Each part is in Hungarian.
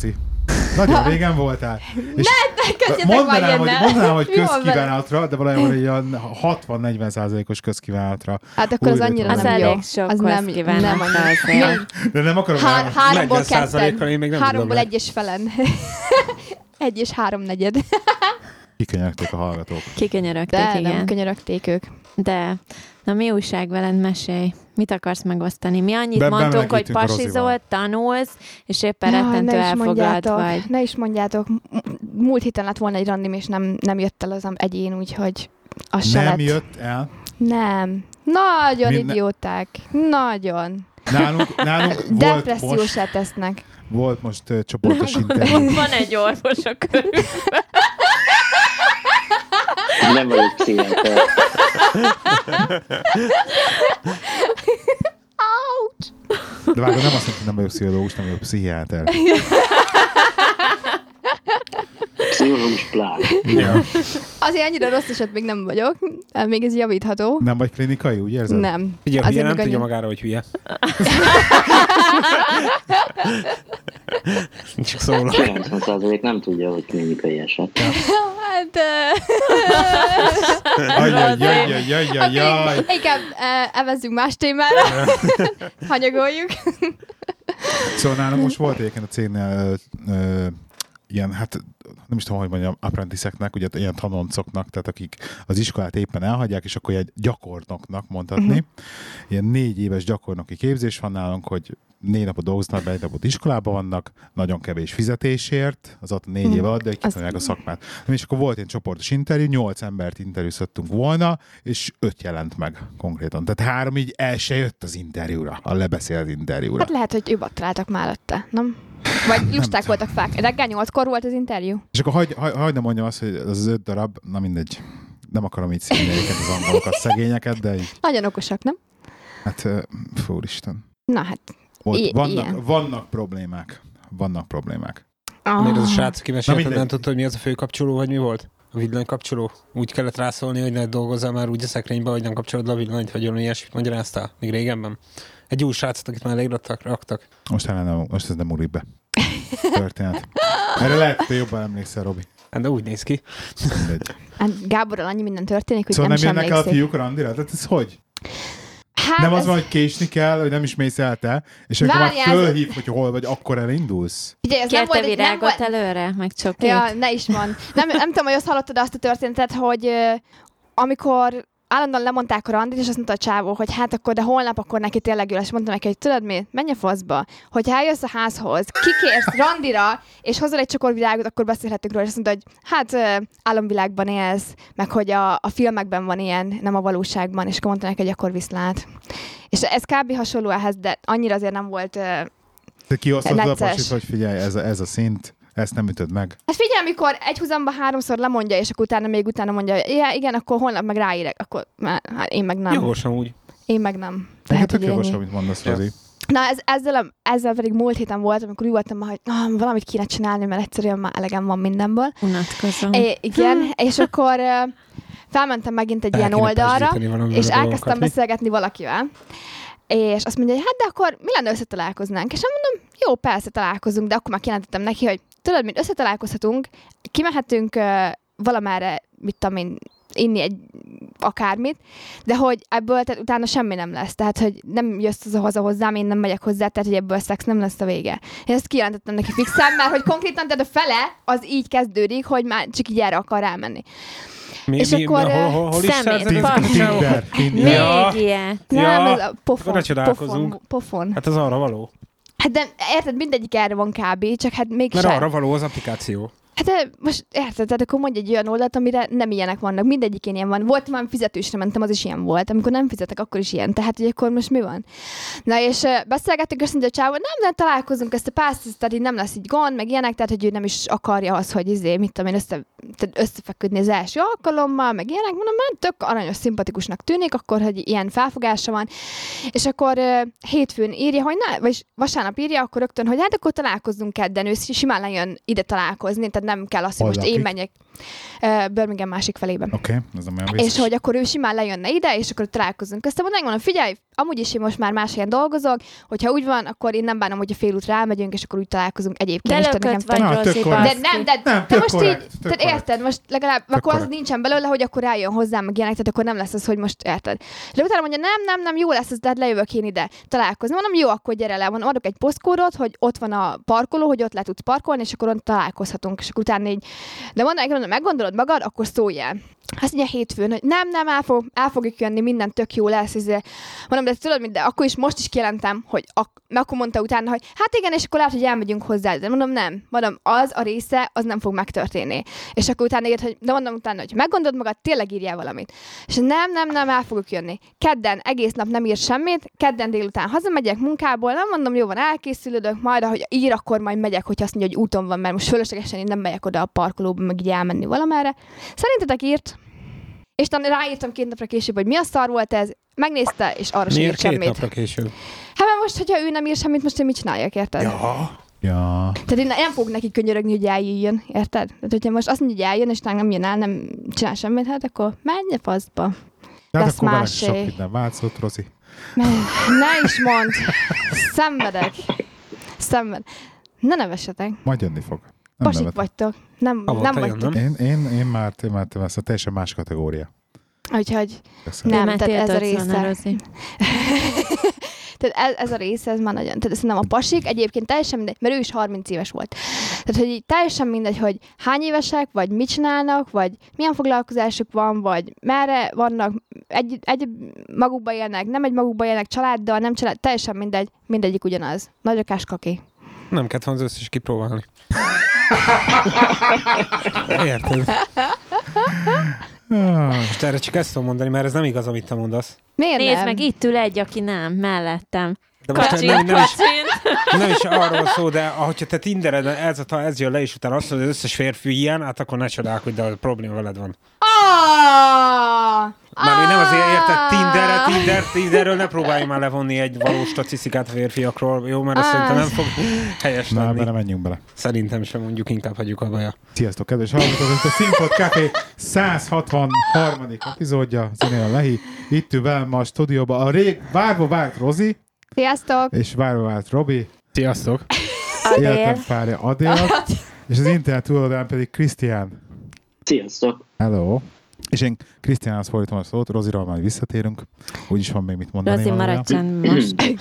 Rozi? Nagyon régen voltál. És Kezdjetek már mondanám, hogy, mondanám, hogy közkívánatra, de valójában egy olyan 60-40 százalékos közkívánatra. Hát akkor az annyira Az nem jó. sok Az nem, nem azért. De nem akarom Há- háromból 40%-kal ketten. én még nem Háromból tudom el. egy és felen. egy és háromnegyed. Kikenyerték a hallgatók. Kikönyörögték, De igen. nem könyörögték ők. De, na mi újság veled, mesélj. Mit akarsz megosztani? Mi annyit Be- mondtunk, hogy pasizol, tanulsz, és éppen Jaj, rettentő ne is elfoglalt mondjátok, vagy. Ne is mondjátok. M- Múlt héten lett volna egy randim, és nem, nem jött el az egyén, úgyhogy az se Nem lett. jött el. Nem. Nagyon Minden- idióták. Nagyon. Nálunk, nálunk volt most, Depressziósá tesznek. volt most uh, csoportos interjú. Van egy orvos a körül. Nem vagyok pszichiáter. De vágod, nem azt mondta, hogy nem vagyok pszichológus, nem vagyok pszichiáter. Pszichológus pláne. Ja. Azért annyira rossz eset még nem vagyok. Még ez javítható. Nem vagy klinikai, úgy érzed? Nem. Ugye, hülye nem tudja magára, hogy hülye. Csak szólok. 90% nem tudja, hogy klinikai eset. Hát... ö, Ajjajjajjajjajjaj. Inkább uh, evezzünk más témára. Hanyagoljuk. Szóval nálunk most volt egyébként a cégnél ö, ö, ilyen, hát nem is tudom, hogy mondjam, apprentiszeknek, ugye ilyen tanoncoknak, tehát akik az iskolát éppen elhagyják, és akkor egy gyakornoknak mondhatni. Mhm. Uh-huh. Ilyen négy éves gyakornoki képzés van nálunk, hogy négy napot dolgoznak, be egy napot iskolában vannak, nagyon kevés fizetésért, az ott négy Mhm. év alatt, de kitanulják a szakmát. És akkor volt egy csoportos interjú, nyolc embert interjúztattunk volna, és öt jelent meg konkrétan. Tehát három így el se jött az interjúra, a lebeszélt interjúra. Hát lehet, hogy jobbat találtak már előtte, nem? Vagy lusták voltak fák. Reggel nyolckor volt az interjú? És akkor hagyd hagy, hagy, ne mondjam azt, hogy az öt darab, na mindegy, nem akarom így színni őket, az angolokat, szegényeket, de így, Nagyon okosak, nem? hát ö, fú, Isten. Na hát. Volt, I- vannak, ilyen. vannak problémák. Vannak problémák. Még az a Ah. srác, aki mesélte, nem tudta, hogy mi az a főkapcsoló, vagy mi volt? A villanykapcsoló? Úgy kellett rászólni, hogy ne dolgozzál már úgy a szekrénybe, hogy nem kapcsolod le a villanyt, vagy valami ilyesmit magyaráztál, még régenben. Egy új srácot, akit már elég raktak. Most, ellen nem, most ez nem ugrik be. Történet. Erre lehet, hogy jobban emlékszel, Robi. Hát de úgy néz ki. Hát Gáborral annyi minden történik, hogy Szóval nem, nem jönnek el a fiúk randira? Tehát ez hogy? Hát nem az ez- van, hogy késni kell, hogy nem is mész el te, és akkor már fölhív, hogy hol vagy, akkor elindulsz. Figyelj, ez nem Kérte volt, egy- nem virágot volt, előre, meg csokit? Ja, ne is mond. Nem, nem tudom, hogy azt hallottad azt a történetet, hogy amikor állandóan lemondták a randit, és azt mondta a csávó, hogy hát akkor, de holnap akkor neki tényleg jön, és mondta neki, hogy tudod mi, menj a faszba, hogy ha eljössz a házhoz, kikérsz randira, és hozol egy csokor virágot, akkor beszélhetünk róla, és azt mondta, hogy hát álomvilágban élsz, meg hogy a, a filmekben van ilyen, nem a valóságban, és akkor mondta neki, hogy akkor viszlát. És ez kb. hasonló ehhez, de annyira azért nem volt... Te kiosztod a pasit, hogy figyelj, ez a, ez a szint, ezt nem ütöd meg. Hát figyelj, amikor egy húzamba háromszor lemondja, és akkor utána még utána mondja, hogy ja, igen, akkor holnap meg ráírek, akkor már, hát én meg nem. Jogos amúgy. Én meg nem. Tehát, tök hogy jogos, amit mondasz, Ja. Rozi. Na, ez, ezzel, a- ezzel pedig múlt héten volt, amikor úgy voltam, hogy ah, valamit kéne csinálni, mert egyszerűen már elegem van mindenből. Unatkozom. É, igen, és akkor felmentem megint egy El ilyen oldalra, és elkezdtem beszélgetni valakivel. És azt mondja, hogy hát de akkor mi lenne összetalálkoznánk? És mondom, jó, persze találkozunk, de akkor már kijelentettem neki, hogy tudod, mint összetalálkozhatunk, kimehetünk uh, valamára, mit tudom én, inni egy akármit, de hogy ebből tehát utána semmi nem lesz. Tehát, hogy nem jössz az haza hozzám, én nem megyek hozzá, tehát, hogy ebből szex nem lesz a vége. Én ezt kijelentettem neki fixen, mert hogy konkrétan, tehát a fele az így kezdődik, hogy már csak így erre akar rámenni. Mi, És mi, akkor, hol, hol, hol szemét? Tinder, Tinder. Még Ja. ilyet. Nem, Ja, ez a pofon, pofon, pofon. Hát az arra való. Hát de érted, mindegyik erre van kb, csak hát még Mert arra való az applikáció. Hát most érted, tehát akkor mondj egy olyan oldalt, amire nem ilyenek vannak. Mindegyikén ilyen van. Volt már fizetősre mentem, az is ilyen volt. Amikor nem fizetek, akkor is ilyen. Tehát, hogy akkor most mi van? Na és beszélgettünk, és mondja a nem, nem találkozunk ezt a pászt, tehát így nem lesz így gond, meg ilyenek, tehát hogy ő nem is akarja az, hogy izé, mit tudom én, össze, tehát összefeküdni az első alkalommal, meg ilyenek, mondom, már tök aranyos, szimpatikusnak tűnik, akkor, hogy ilyen felfogása van. És akkor hétfőn írja, hogy ne, vagy vasárnap írja, akkor rögtön, hogy hát akkor találkozzunk kedden, ő simán lejön ide találkozni, tehát nem kell azt, hogy most én menjek Birmingham másik felében. Oké, okay, ez nem olyan vészes. És hogy akkor ő simán lejönne ide, és akkor találkozunk. Aztán mondom, mondom, figyelj, amúgy is én most már más helyen dolgozok, hogyha úgy van, akkor én nem bánom, hogy a fél útra elmegyünk, és akkor úgy találkozunk egyébként. De lökött nekem vagy, tök Rozi, korrekt. de nem, de Nem, te tök most korrekt, így, tök tehát érted, most legalább, akkor az korrekt. nincsen belőle, hogy akkor rájön hozzám, meg ilyenek, tehát akkor nem lesz az, hogy most érted. És utána mondja, nem, nem, nem, jó lesz, ez, de hát lejövök én ide találkozni. Mondom, jó, akkor gyere le, mondom, adok egy posztkódot, hogy ott van a parkoló, hogy ott le tudsz parkolni, és akkor ott találkozhatunk, és utána így, de mondom, neki, mondom, meggondolod magad, akkor szólj el. Azt mondja hétfőn, hogy nem, nem, el, fog, el fogjuk jönni, minden tök jó lesz. Izé. Mondom, de tudod, mit, de akkor is most is kijelentem, hogy ak- akkor mondta utána, hogy hát igen, és akkor lehet, hogy elmegyünk hozzá. De mondom, nem. Mondom, az a része, az nem fog megtörténni. És akkor utána írt, hogy de mondom utána, hogy meggondolod magad, tényleg írjál valamit. És nem, nem, nem, el fogok jönni. Kedden egész nap nem ír semmit, kedden délután hazamegyek munkából, nem mondom, jó van, elkészülődök, majd ahogy ír, akkor majd megyek, hogy azt mondja, hogy úton van, mert most fölöslegesen én nem megyek oda a parkolóba, meg így elmenni valamerre. Szerintetek írt? És utána ráírtam két napra később, hogy mi a szar volt ez, megnézte, és arra sem Miért írt két semmit. napra később? Hát mert most, hogyha ő nem ír semmit, most én mit csináljak, érted? Ja. Ja. Tehát én nem fogok neki könyörögni, hogy eljöjjön, érted? Tehát, hogyha most azt mondja, hogy eljön, és nem jön el, nem csinál semmit, hát akkor menj a faszba. Tehát Lesz akkor másé. sok minden változott, Rozi. Ne, ne is mondd. Szenvedek. Szenved. Ne nevessetek. Majd jönni fog. Nem Pasik nevet. vagytok. Nem, Havonta nem jön, vagytok. nem? Én, én, én már, én már ezt a teljesen más kategória. Úgyhogy Köszönöm. Nem, tehát ez a része. Tehát ez, ez a része, ez már nagyon. Tehát szerintem a pasik egyébként teljesen mindegy, mert ő is 30 éves volt. Tehát, hogy így teljesen mindegy, hogy hány évesek, vagy mit csinálnak, vagy milyen foglalkozásuk van, vagy merre vannak, egy, egy magukba élnek, nem egy magukba élnek, családdal, nem család, teljesen mindegy, mindegyik ugyanaz. Nagyokás kaki. Nem kellett volna az összes kipróbálni. Érted? Ah, Most erre csak ezt tudom mondani, mert ez nem igaz, amit te mondasz. Miért Nézd nem? meg, itt ül egy, aki nem, mellettem. De most Kacsint, nem, nem, is, nem is arról szó, de ahogyha te Tindered ez, a, ez jön le, és utána azt mondod, hogy az összes férfi ilyen, hát akkor ne csodálkozz, de a probléma veled van. Ah! Már nem azért érted Ah! Tinderre, Tinder, Tinderről ne próbálj már levonni egy valós statisztikát férfiakról, jó? Mert azt Ah. szerintem nem fog helyes Na, lenni. bele menjünk bele. Szerintem sem mondjuk, inkább hagyjuk a baja. Sziasztok, kedves hallgatók! Ez a Színpad Café 163. epizódja, Zenél a Lehi. Itt ül velem ma a stúdióban a rég várva várt Rozi, Sziasztok! és várva várt Robi, Sziasztok! életem Adél. párja Adél, és az internet túloldalán pedig Krisztián. Sziasztok! Hello! És én Krisztiánhoz fordítom a szót, Roziról majd visszatérünk. Úgyis van még mit mondani. Rozi, maradj most.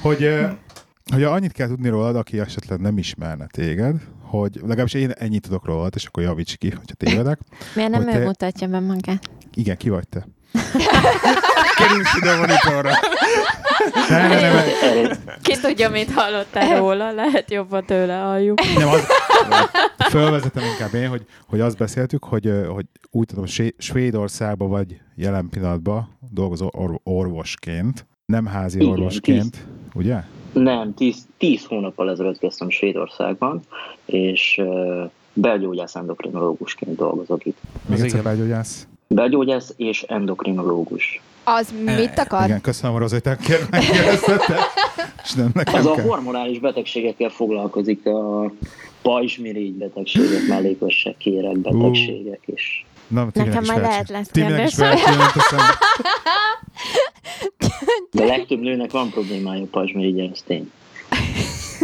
Hogy, hogy annyit kell tudni rólad, aki esetleg nem ismerne téged, hogy legalábbis én ennyit tudok rólad, és akkor javíts ki, hogyha tévedek. Miért nem ő te- mutatja be magát? Igen, ki vagy te? Kerülsz ide a monitorra! Nem, nem, nem, Ki tudja, mit hallottál róla, lehet jobban tőle halljuk. nem az, fölvezetem inkább én, hogy, hogy azt beszéltük, hogy, hogy úgy tudom, Svédországban vagy jelen pillanatban dolgozó or- orvosként, nem házi Igen, orvosként, ugye? nem, tíz, tíz hónappal ezelőtt kezdtem Svédországban, és uh, belgyógyász endokrinológusként dolgozok itt. Még egyszer belgyógyász. Belgyógyász és endokrinológus. Az mit akar? Igen, köszönöm, Rozi, hogy te kér- megkérdezted, és nem nekem Az a kell. hormonális betegségekkel foglalkozik, a pajzsmirigy betegségek, mellékosság, kérek betegségek, és Na, Nekem is felcsin- lehet lesz is kérdés. a de a legtöbb nőnek van problémája a pajzsmirigyel, ez tény.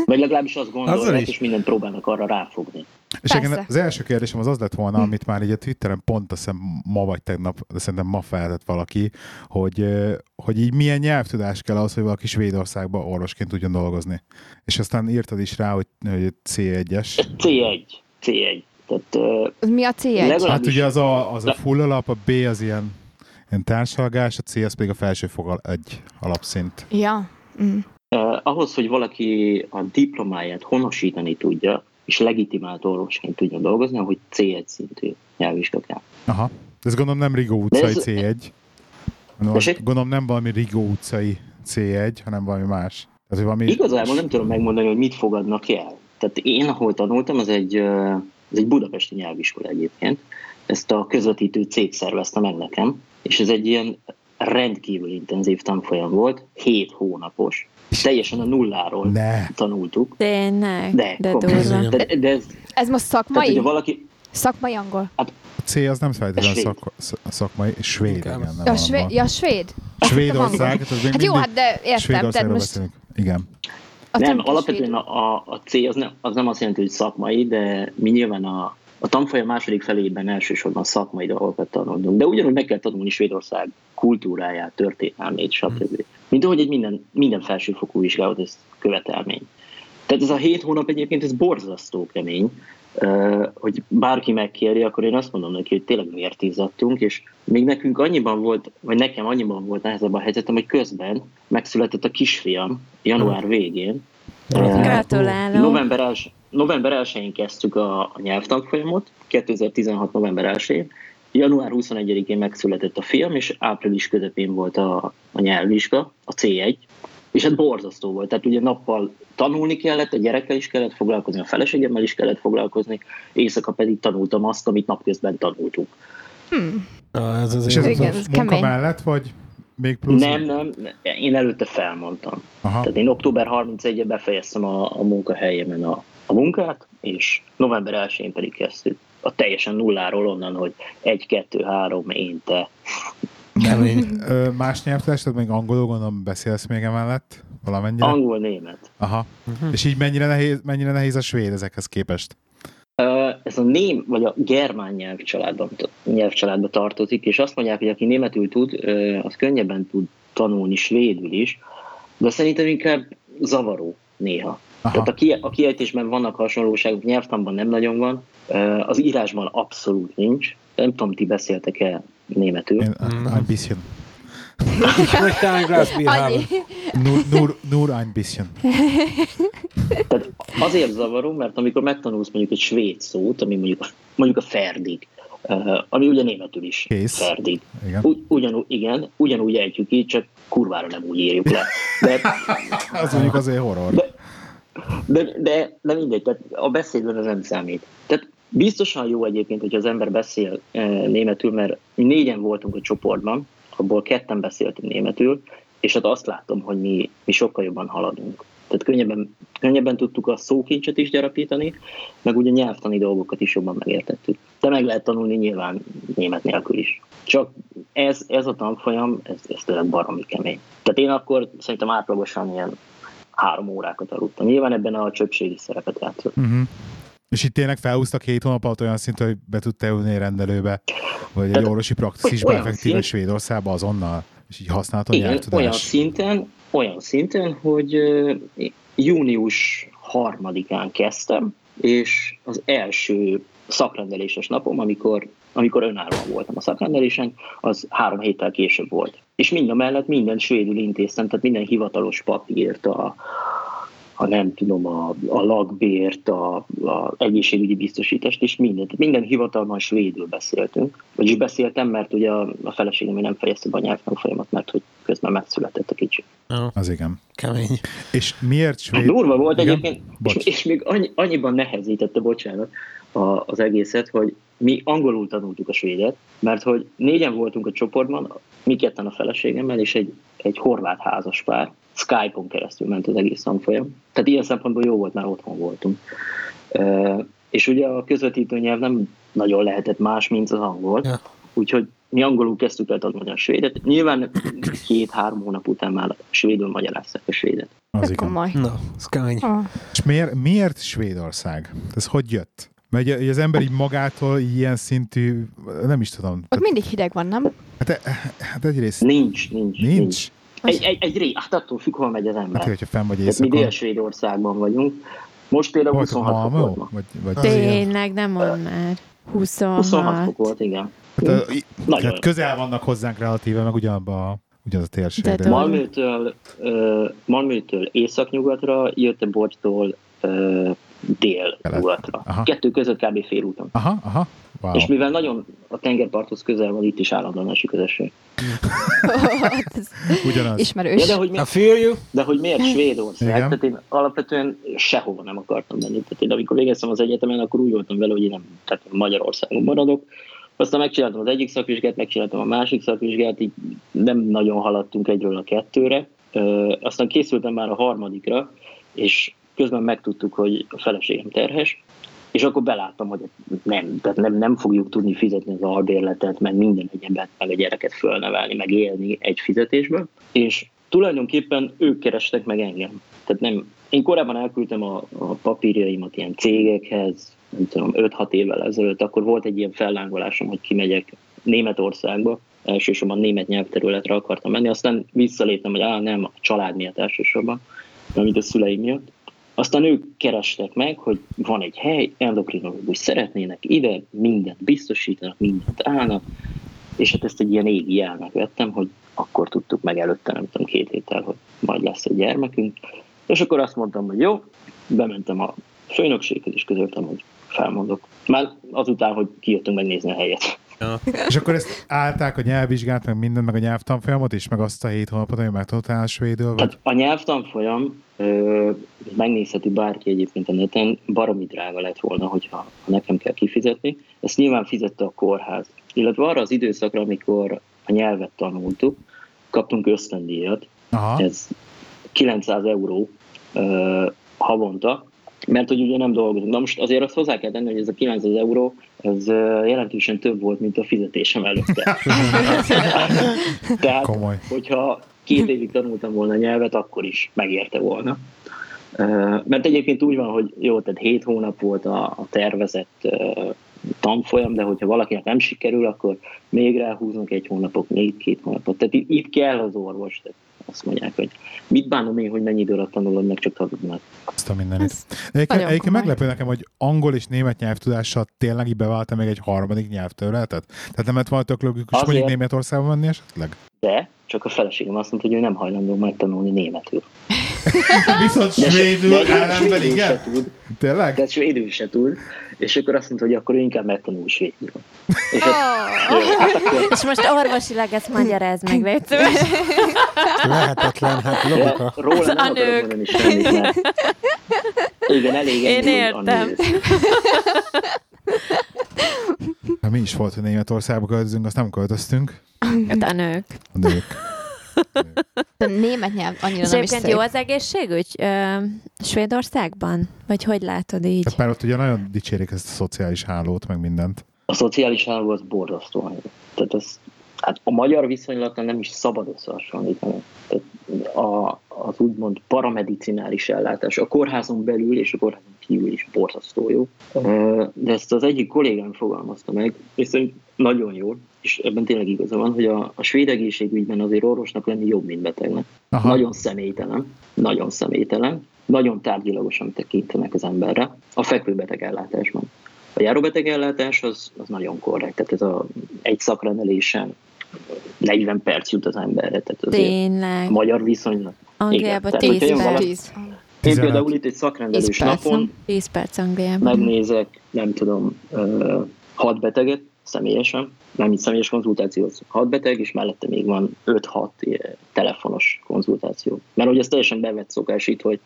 Vagy legalábbis azt gondolják, is. és mindent próbálnak arra ráfogni. És igen, az első kérdésem az az lett volna, amit már így a Twitteren pont azt hiszem ma vagy tegnap, de szerintem ma feltett valaki, hogy, hogy így milyen nyelvtudás kell ahhoz, hogy valaki Svédországban orvosként tudjon dolgozni. És aztán írtad is rá, hogy, hogy C1-es. C1. C1. Tehát uh, Mi a cél? Legalább- Hát is. ugye az a, az a full alap, a B az ilyen, ilyen társalgás, a C az pedig a felsőfok egy alapszint. Ja. Mm. Uh, ahhoz, hogy valaki a diplomáját honosítani tudja, és legitimált orvosként tudjon dolgozni, hogy C1 szintű nyelvvizsga kell. Aha. Ez gondolom nem Rigó utcai ez- C1. Gondolom, Tessék? gondolom nem valami Rigó utcai C1, hanem valami más. Tehát, valami... Igazából nem tudom megmondani, hogy mit fogadnak el. Tehát én, ahol tanultam, az egy, az egy budapesti nyelviskola egyébként. Ezt a közvetítő cég szervezte meg nekem, és ez egy ilyen rendkívül intenzív tanfolyam volt, 7 hónapos, Teljesen a nulláról Ne. tanultuk. Tényleg? De, De durva. De, de ez, Ez most tehát, szakmai? hogyha valaki, Szakmai angol. A C az nem feltétlenül szak, sz- szakmai, svéd, igen. Nem Ja, svéd, ja, svéd. Svédország, tehát még Hát jó, hát de értem, tehát most beszélünk. Igen. a nem, alapvetően a, a, a C az nem, az nem azt jelenti, hogy szakmai, de mi nyilván a, a tanfolyam második felében elsősorban szakmai dolgokat tanulunk. De ugyanúgy meg kell tanulni Svédország kultúráját, történelmét, stb. Mint ahogy egy minden, minden felsőfokú vizsgálat, ez követelmény. Tehát ez a hét hónap egyébként, ez borzasztó kemény, hogy bárki megkéri, akkor én azt mondom neki, hogy tényleg miért izzadtunk, és még nekünk annyiban volt, vagy nekem annyiban volt nehezebb a helyzetem, hogy közben megszületett a kisfiam január végén. Uh, Gratulálok. November, els, november 1-én kezdtük a, a nyelvtanfolyamot, 2016. november 1-én. Január 21-én megszületett a film, és április közepén volt a, a nyelvvizsga, a C1. És hát borzasztó volt. Tehát ugye nappal tanulni kellett, a gyerekkel is kellett foglalkozni, a feleségemmel is kellett foglalkozni, éjszaka pedig tanultam azt, amit napközben tanultunk. Na, ez az És ez Igen, a ez munka kemény. mellett, vagy még plusz? Nem, nem, én előtte felmondtam. Aha. Tehát én október 31-ben befejeztem a, a munkahelyemen a, a munkát, és november 1-én pedig kezdtük. A teljesen nulláról onnan, hogy egy, kettő, három, én, te. Kemény. Ö, más nyelvtudás, tehát még angolul gondolom beszélsz még emellett valamennyire? Angol, német. Aha. És így mennyire nehéz, mennyire nehéz a svéd ezekhez képest? Ö, Ez a ném, vagy a germán nyelvcsaládban, nyelvcsaládba tartozik, és azt mondják, hogy aki németül tud, az könnyebben tud tanulni svédül is, de szerintem inkább zavaró néha. Aha. Tehát a, ki, a kiejtésben vannak hasonlóságok, nyelvtanban nem nagyon van, az írásban abszolút nincs. Nem tudom, ti beszéltek-e németül. Én, ein bisschen. Ich möchte ein Glas Bier haben. Nur, nur, nur ein bisschen. Tehát azért zavaró, mert amikor megtanulsz mondjuk egy svéd szót, ami mondjuk, mondjuk a ferdig, uh, ami ugye németül is Kész. ferdig. Igen. Ugy, ugyanúgy, igen, ugyanúgy ejtjük így, csak kurvára nem úgy írjuk le. De, Az mondjuk azért horror. de, de, de mindegy, tehát a beszédben ez nem számít. Tehát biztosan jó egyébként, hogyha az ember beszél uh, németül, mert négyen voltunk a csoportban, abból ketten beszéltünk németül, és hát azt látom, hogy mi, mi sokkal jobban haladunk. Tehát könnyebben, könnyebben tudtuk a szókincset is gyarapítani, meg ugye nyelvtani dolgokat is jobban megértettük. De meg lehet tanulni nyilván német nélkül is. Csak ez, ez a tanfolyam, ez, ez tényleg baromi kemény. Tehát én akkor szerintem átlagosan ilyen három órákat aludtam. Nyilván ebben a csöpségi szerepet játszott. Uh-huh. És itt tényleg felhúztak két hónap alatt olyan szintű, hogy be tudtál ülni rendelőbe, vagy egy orvosi praxisba olyan effektíve szint- Svédországba azonnal, és így Igen, olyan nyelvtudást. szinten, olyan szinten, hogy június harmadikán kezdtem, és az első szakrendeléses napom, amikor, amikor önállóan voltam a szakrendelésen, az három héttel később volt. És mind a mellett minden svédül intéztem, tehát minden hivatalos papírt, a, a nem tudom, a, a lakbért, a, a egészségügyi biztosítást, és mindent. Minden hivatalban svédül beszéltünk. Vagyis beszéltem, mert ugye a, a feleségem nem fejezte be a nyelvtanfolyamat, mert hogy közben megszületett a kicsi. Ja, Az igen. kemény. És miért svéd? Durva volt Igen? egyébként, Bocs. és, és még annyi, annyiban nehezítette, bocsánat, a, az egészet, hogy mi angolul tanultuk a svédet, mert hogy négyen voltunk a csoportban, mi ketten a feleségemmel, és egy, egy horvát házas pár. Skype-on keresztül ment az egész tanfolyam. Tehát ilyen szempontból jó volt, már otthon voltunk. Uh, és ugye a közvetítő nyelv nem nagyon lehetett más, mint az angol. Ja. Úgyhogy mi angolul kezdtük el tanulni a svédet. Nyilván két-három hónap után már svédül magyarázták a svédet. Az Ez igen. komoly. Na, ez kemény. Ah. És miért, miért Svédország? Ez hogy jött? Mert ugye, az ember így magától ilyen szintű, nem is tudom. Ott Tehát, mindig hideg van, nem? hát, hát egyrészt Nincs, nincs. nincs. Egy, egy, egy ré, hát attól függ, hol megy az ember. Hát, hogyha fenn vagy Tehát mi éjszakon. Dél-Svédországban vagyunk. Most például Voltak 26 fok volt. Vagy, vagy. Tényleg, nem mond már. 26. 26 fok volt, igen. Hát, a- i- Nagyon. tehát közel vannak hozzánk relatíve, meg ugyanabba a, ugyanaz a tudom. Malmőtől, uh, Malmőtől északnyugatra, Göteborgtól uh, dél-nyugatra. Kettő között kb. félúton. Aha, aha. Wow. És mivel nagyon a tengerparthoz közel van, itt is állandóan esik az eső. Ugyanaz. Ismerős. Ja, de hogy, mi, I feel you. de hogy miért Svédország? Igen. Tehát én alapvetően sehova nem akartam menni. Tehát én amikor végeztem az egyetemen, akkor úgy voltam vele, hogy én nem tehát Magyarországon maradok. Aztán megcsináltam az egyik szakvizsgát, megcsináltam a másik szakvizsgát, így nem nagyon haladtunk egyről a kettőre. Aztán készültem már a harmadikra, és közben megtudtuk, hogy a feleségem terhes, és akkor beláttam, hogy nem, tehát nem, nem fogjuk tudni fizetni az albérletet, meg minden egyebet, meg a gyereket fölnevelni, meg élni egy fizetésből, és tulajdonképpen ők kerestek meg engem. Tehát nem, én korábban elküldtem a, a papírjaimat ilyen cégekhez, nem tudom, 5-6 évvel ezelőtt, akkor volt egy ilyen fellángolásom, hogy kimegyek Németországba, elsősorban német nyelvterületre akartam menni, aztán visszaléptem, hogy á, nem, a család miatt elsősorban, mint a szüleim miatt. Aztán ők kerestek meg, hogy van egy hely, endokrinológus szeretnének ide, mindent biztosítanak, mindent állnak, és hát ezt egy ilyen égi jelnek vettem, hogy akkor tudtuk meg előtte, nem tudom, két héttel, hogy majd lesz egy gyermekünk. És akkor azt mondtam, hogy jó, bementem a főnökséghez, és közöltem, hogy felmondok. Már azután, hogy kijöttünk megnézni a helyet. Ja. És akkor ezt állták a nyelvvizsgát, meg minden, meg a nyelvtanfolyamot is, meg azt a hét hónapot, hogy megtanultál svédül, vagy? Hát a nyelvtanfolyam ö, megnézheti bárki egyébként a neten, baromi drága lett volna, hogyha ha nekem kell kifizetni. Ezt nyilván fizette a kórház. Illetve arra az időszakra, amikor a nyelvet tanultuk, kaptunk ösztöndíjat, Aha. ez 900 euró ö, havonta, mert hogy ugye nem dolgozunk. Na most azért azt hozzá kell tenni, hogy ez a 900 euró, ez jelentősen több volt, mint a fizetésem előtte. Tehát, Komoly. hogyha két évig tanultam volna a nyelvet, akkor is megérte volna. Mert egyébként úgy van, hogy jó, tehát hét hónap volt a, a tervezett tanfolyam, de hogyha valakinek nem sikerül, akkor még ráhúznak egy hónapot, még két hónapot. Tehát itt, itt kell az orvos. Tehát azt mondják, hogy mit bánom én, hogy mennyi idő alatt tanulod meg, csak hazudnak. Azt a mindenit. Egyébként, meglepő nekem, hogy angol és német nyelvtudással tényleg így beválta még egy harmadik nyelvterületet? Tehát nem lett volna tök logikus Azért. mondjuk Németországba menni esetleg? De csak a feleségem azt mondta, hogy ő nem hajlandó megtanulni németül. Viszont De, svédül de ellenben igen? tud, Tényleg? de svédül se tud, és akkor azt mondta, hogy akkor ő inkább megtanul svédül. És hát, Oh. jó, hát akkor És most orvosilag ezt magyaráz meg, légy. Lehetetlen, hát de logika. róla nem A akarok nők. mondani semmit, mert igen, elég Én hogy a értem. Hát mi is volt, hogy Németországba költözünk, azt nem költöztünk. Hát a nők. A nők. De német nyelv annyira És nem is szép. jó az egészségügy ö, Svédországban? Vagy hogy látod így? Tehát már ott ugye nagyon dicsérik ezt a szociális hálót, meg mindent. A szociális háló az borzasztó. Tehát ez, hát a magyar viszonylattal nem is szabad összehasonlítani. Tehát a, az úgymond paramedicinális ellátás a kórházon belül és a kórházon kívül is borzasztó jó. De ezt az egyik kollégám fogalmazta meg, és szerint nagyon jó, és ebben tényleg igaza van, hogy a, a svéd egészségügyben azért orvosnak lenni jobb, mint betegnek. Aha. Nagyon személytelen, nagyon személytelen, nagyon tárgyilagosan tekintenek az emberre a fekvőbeteg ellátásban. A járóbeteg ellátás az, az nagyon korrekt, tehát ez a, egy szakrendelésen 40 perc jut az emberre, tehát azért a Tényleg. magyar viszonylag. Angliában tehát 10 hogyha jön perc. Valaki- Tíz. Én 15. például itt egy szakrendelős Tíz perc, napon nem? 10 perc Angliában. megnézek, nem tudom, hat beteget személyesen, nem így személyes konzultáció, hat beteg, és mellette még van 5-6 ilyen telefonos konzultáció. Mert hogy ez teljesen bevett szokás itt, hogy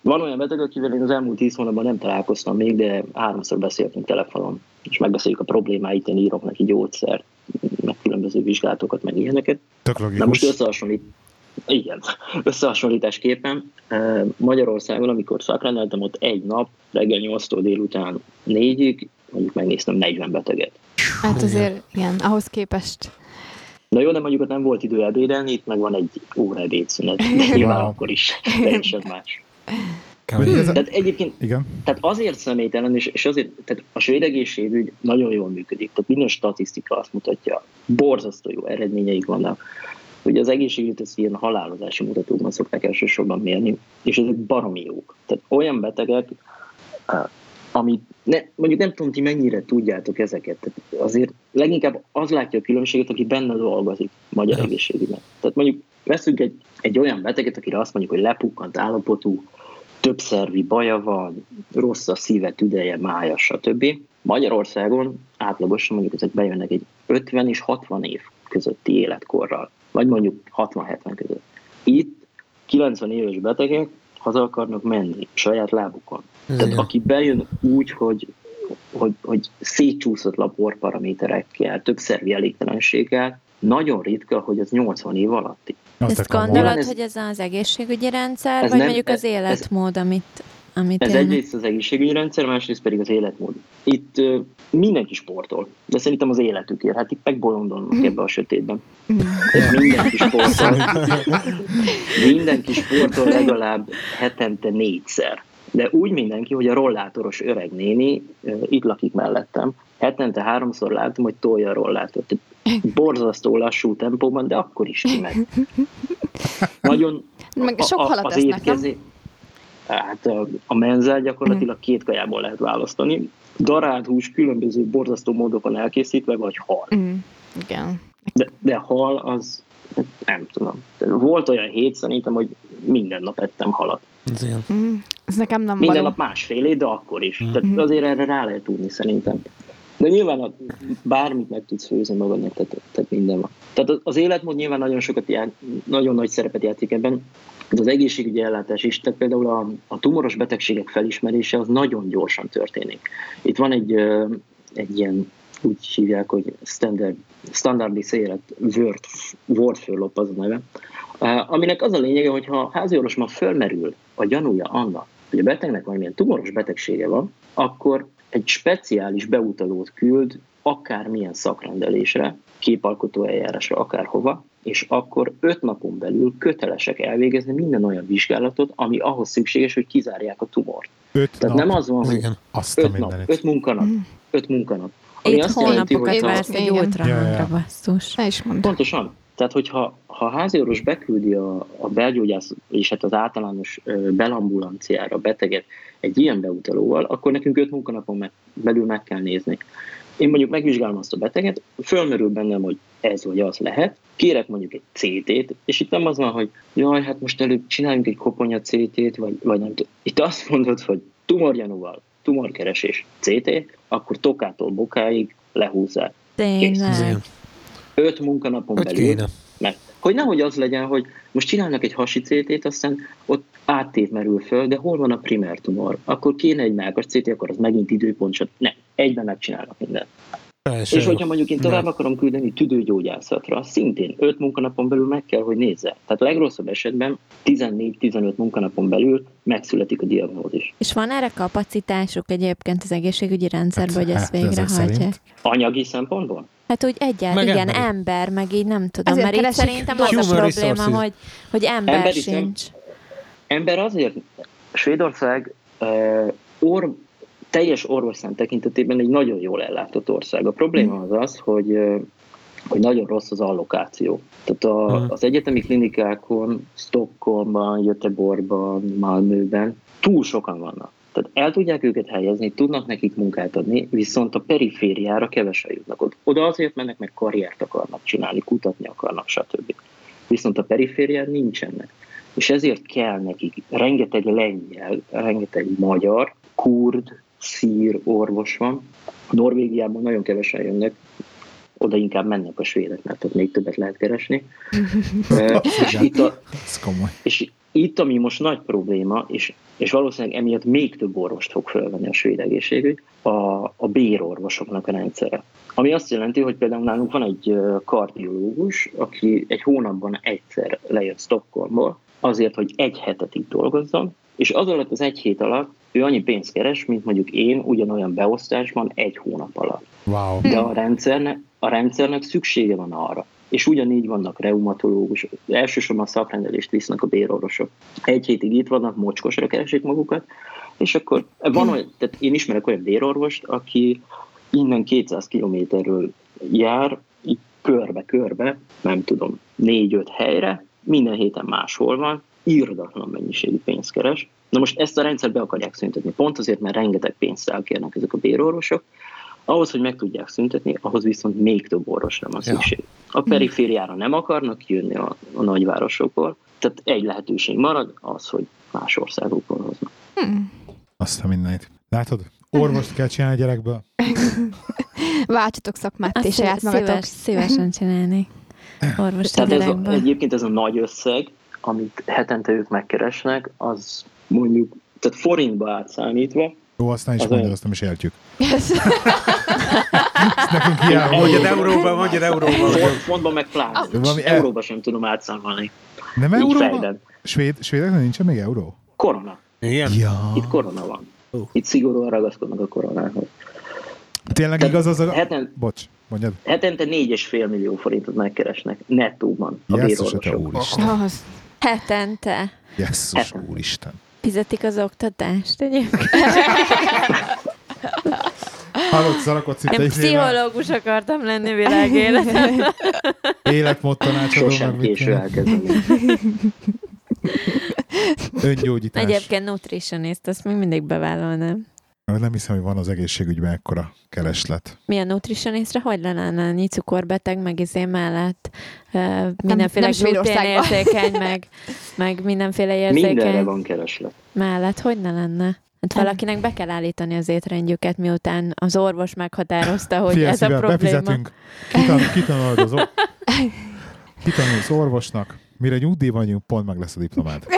van olyan beteg, akivel én az elmúlt 10 hónapban nem találkoztam még, de háromszor beszéltünk telefonon, és megbeszéljük a problémáit, én írok neki gyógyszert, meg különböző vizsgálatokat, meg ilyeneket. Tök Na most logikus. összehasonlít, igen, összehasonlításképpen eh, Magyarországon, amikor szakrendeltem, ott egy nap, reggel 8-tól délután 4-ig, mondjuk megnéztem 40 beteget. Hát azért, igen, ahhoz képest. Na jó, de mondjuk ott nem volt idő ebédelni, itt meg van egy óra ebédszünet, de nyilván Wow. akkor is teljesen más. A... Tehát egyébként Igen. tehát azért személytelen, és, és azért, tehát a svéd egészségügy nagyon jól működik. Tehát minden statisztika azt mutatja, borzasztó jó eredményeik vannak. Ugye az egészségügyet ezt ilyen halálozási mutatókban szokták elsősorban mérni, és ezek baromi jók. Tehát olyan betegek, amit ne, mondjuk nem tudom, ti mennyire tudjátok ezeket. Tehát azért leginkább az látja a különbséget, aki benne dolgozik magyar egészségügyben. Tehát mondjuk veszünk egy, egy olyan beteget, akire azt mondjuk, hogy lepukkant állapotú, több szervi baja van, rossz a szíve, tüdeje, mája, stb. Magyarországon átlagosan mondjuk ezek bejönnek egy 50 és 60 év közötti életkorral, vagy mondjuk 60-70 között. Itt 90 éves betegek haza akarnak menni saját lábukon. Tehát Igen. aki bejön úgy, hogy, hogy, hogy szétcsúszott laborparaméterekkel, több szervi elégtelenséggel, nagyon ritka, hogy az 80 év alatti. Azt Ezt gondolod, Ez- hogy ez az egészségügyi rendszer, Ez vagy nem- mondjuk az ez- életmód, amit, amit Ez élnek? egyrészt az egészségügyi rendszer, másrészt pedig az életmód. Itt ö, mindenki sportol, de szerintem az életükért. Hát itt megbolondolnak ebbe a sötétben. Tehát mindenki sportol. mindenki sportol legalább hetente négyszer. De úgy mindenki, hogy a rollátoros öreg néni ö, itt lakik mellettem. Hetente háromszor látom, hogy tolja a rollátort. Borzasztó lassú tempóban, de akkor is kimegy. Nagyon Meg sok halat az esznek, nem? étkezé... Hát a, a menzel gyakorlatilag két kajából lehet választani. Darált hús különböző borzasztó módokon elkészítve, vagy hal. Mm. Igen. De, de hal az, nem tudom. Volt olyan hét szerintem, hogy minden nap ettem halat. Ez ilyen. Mm. Ez nekem nem Minden való. nap másfélé, de akkor is. Mhm. Tehát azért erre rá lehet tudni szerintem. De nyilván a, bármit meg tudsz főzni magadnak, tehát, tehát minden van. Tehát az- életmód nyilván nagyon sokat jár, nagyon nagy szerepet játszik ebben, de az egészségügyi ellátás is, tehát például a, a tumoros betegségek felismerése az nagyon gyorsan történik. Itt van egy, egy ilyen, úgy hívják, hogy standard, standardis élet word, wordfőlop az a neve, aminek az a lényege, hogy ha a háziorvosban fölmerül a gyanúja annak, hogy a betegnek valamilyen tumoros betegsége van, akkor egy speciális beutalót küld akármilyen szakrendelésre, képalkotó eljárásra, akárhova, és akkor öt napon belül kötelesek elvégezni minden olyan vizsgálatot, ami ahhoz szükséges, hogy kizárják a tumort. Öt Tehát nap, nem az van, hogy Igen. azt öt nap, öt munkanap, Mm. öt munkanap. Ami Itt azt jelenti, hónapokat hogy ha- vársz egy ultrahangra, basszus. Pontosan. Tehát, hogyha ha a háziorvos beküldi a, a belgyógyász és hát az általános belambulanciára a beteget egy ilyen beutalóval, akkor nekünk öt munkanapon meg, belül meg kell nézni. Én mondjuk megvizsgálom azt a beteget, fölmerül bennem, hogy ez vagy az lehet, kérek mondjuk egy CT-t, és itt nem az van, hogy jaj, hát most előbb csináljunk egy koponya CT-t, vagy, vagy nem tudom. Itt azt mondod, hogy tumorgyanúval, tumorkeresés CT, akkor tokától bokáig lehúzzák. Tényleg. Öt munkanapon Hogy belül kéne. meg. Hogy nehogy az legyen, hogy most csinálnak egy hasi CT-t, aztán ott áttét merül föl, de hol van a primer tumor? Akkor kéne egy melkas CT, akkor az megint időpont, csak nem, egyben megcsinálnak mindent. Teljesen És hogyha mondjuk én tovább Ja. akarom küldeni tüdőgyógyászatra, szintén 5 munkanapon belül meg kell, hogy nézze. Tehát legrosszabb esetben 14-15 munkanapon belül megszületik a diagnózis. És van erre kapacitásuk egyébként az egészségügyi rendszerben, hogy ezt hát végrehajtják? szerint. Anyagi szempontból? Hát úgy egyáltalán, Meg igen, emberi. ember, meg így nem tudom, Ezért mert itt szerintem az a probléma, resources. hogy, hogy ember Emberi szem- sincs. Ember azért, Svédország uh, or, teljes orvosszám tekintetében egy nagyon jól ellátott ország. A probléma az az, hogy, hogy nagyon rossz az allokáció. Tehát a, Mhm. az egyetemi klinikákon, Stockholmban, Göteborgban, Malmöben túl sokan vannak. Tehát el tudják őket helyezni, tudnak nekik munkát adni, viszont a perifériára kevesen jutnak. Oda- Oda azért mennek, meg karriert akarnak csinálni, kutatni akarnak, stb. Viszont a periférián nincsenek. És ezért kell nekik rengeteg lengyel, rengeteg magyar, kurd, szír orvos van. Norvégiában nagyon kevesen jönnek, oda inkább mennek a svédek, mert ott még többet lehet keresni. És, itt a, és itt, ami most nagy probléma, és, és valószínűleg emiatt még több orvost fog felvenni a svéd egészségügy, a, a bérorvosoknak a rendszere. Ami azt jelenti, hogy például nálunk van egy kardiológus, aki egy hónapban egyszer lejött Stockholmból, azért, hogy egy hetet itt dolgozzon, és az alatt az egy hét alatt ő annyi pénzt keres, mint mondjuk én ugyanolyan beosztásban egy hónap alatt. Wow. De a rendszernek, a rendszernek szüksége van arra. És ugyanígy vannak reumatológus, elsősorban szakrendelést visznek a bérorvosok. Egy hétig itt vannak, mocskosra keresik magukat, és akkor van olyan, tehát én ismerek olyan bérorvost, aki innen 200 kilométerről jár, így körbe-körbe, nem tudom, négy-öt helyre, minden héten máshol van, írdatlan mennyiségű pénzt keres. Na most ezt a rendszert be akarják szüntetni, pont azért, mert rengeteg pénzt elkérnek ezek a bérorvosok, ahhoz, hogy meg tudják szüntetni, ahhoz viszont még több orvosra van Ja. szükség. A perifériára nem akarnak jönni a, a nagyvárosokból, tehát egy lehetőség marad, az, hogy más országokból hoznak. Azt a mindenit. Látod? Orvost kell csinálni a gyerekből. Váltsatok szakmát Azt és saját szíves, magatok. szívesen csinálni. Orvos Tehát ez a, egyébként ez a nagy összeg, amit hetente ők megkeresnek, az mondjuk, tehát forintba átszámítva, Jó, azt nem is Az mondja, olyan. azt nem is értjük. Ez- Ezt nekünk hiába. Mondjad euróban, mondjad euróban. fontban meg pláne. Valami el- Euróba sem tudom átszámolni. Nem így euró van? fejben. Svéd, svédeknek nincsen még euró? Korona. Igen? Ja. Itt korona van. Ó. Itt szigorúan ragaszkodnak a koronához. Tényleg Tehát igaz az a... Heten, Bocs, mondjad. hetente 4,5 millió forintot megkeresnek nettóban a Jesszus, te bérorvosok. úristen. Hetente. Jesszus, Heten. úristen. Fizetik az oktatást egyébként. Hallott, szarakodsz itt Én pszichológus akartam lenni világéletemben. életmód tanácsadó, Sosem késő elkezdeni. Öngyógyítás. Egyébként nutritionist, azt még mindig bevállalnám. Nem hiszem, hogy van az egészségügyben ekkora kereslet. Milyen nutritionistre? Hogy lenne cukorbeteg, meg izé mellett uh, mindenféle gluténérzékeny, meg, meg mindenféle érzékeny Mindenre van kereslet. mellett. Hogy ne lenne? Hát valakinek be kell állítani az étrendjüket, miután az orvos meghatározta, hogy Figyelj, ez a szívvel, probléma. befizetünk. Kitan, kitanulod az, or- kitanulsz orvosnak, mire nyugdíj vagyunk, pont meg lesz a diplomád.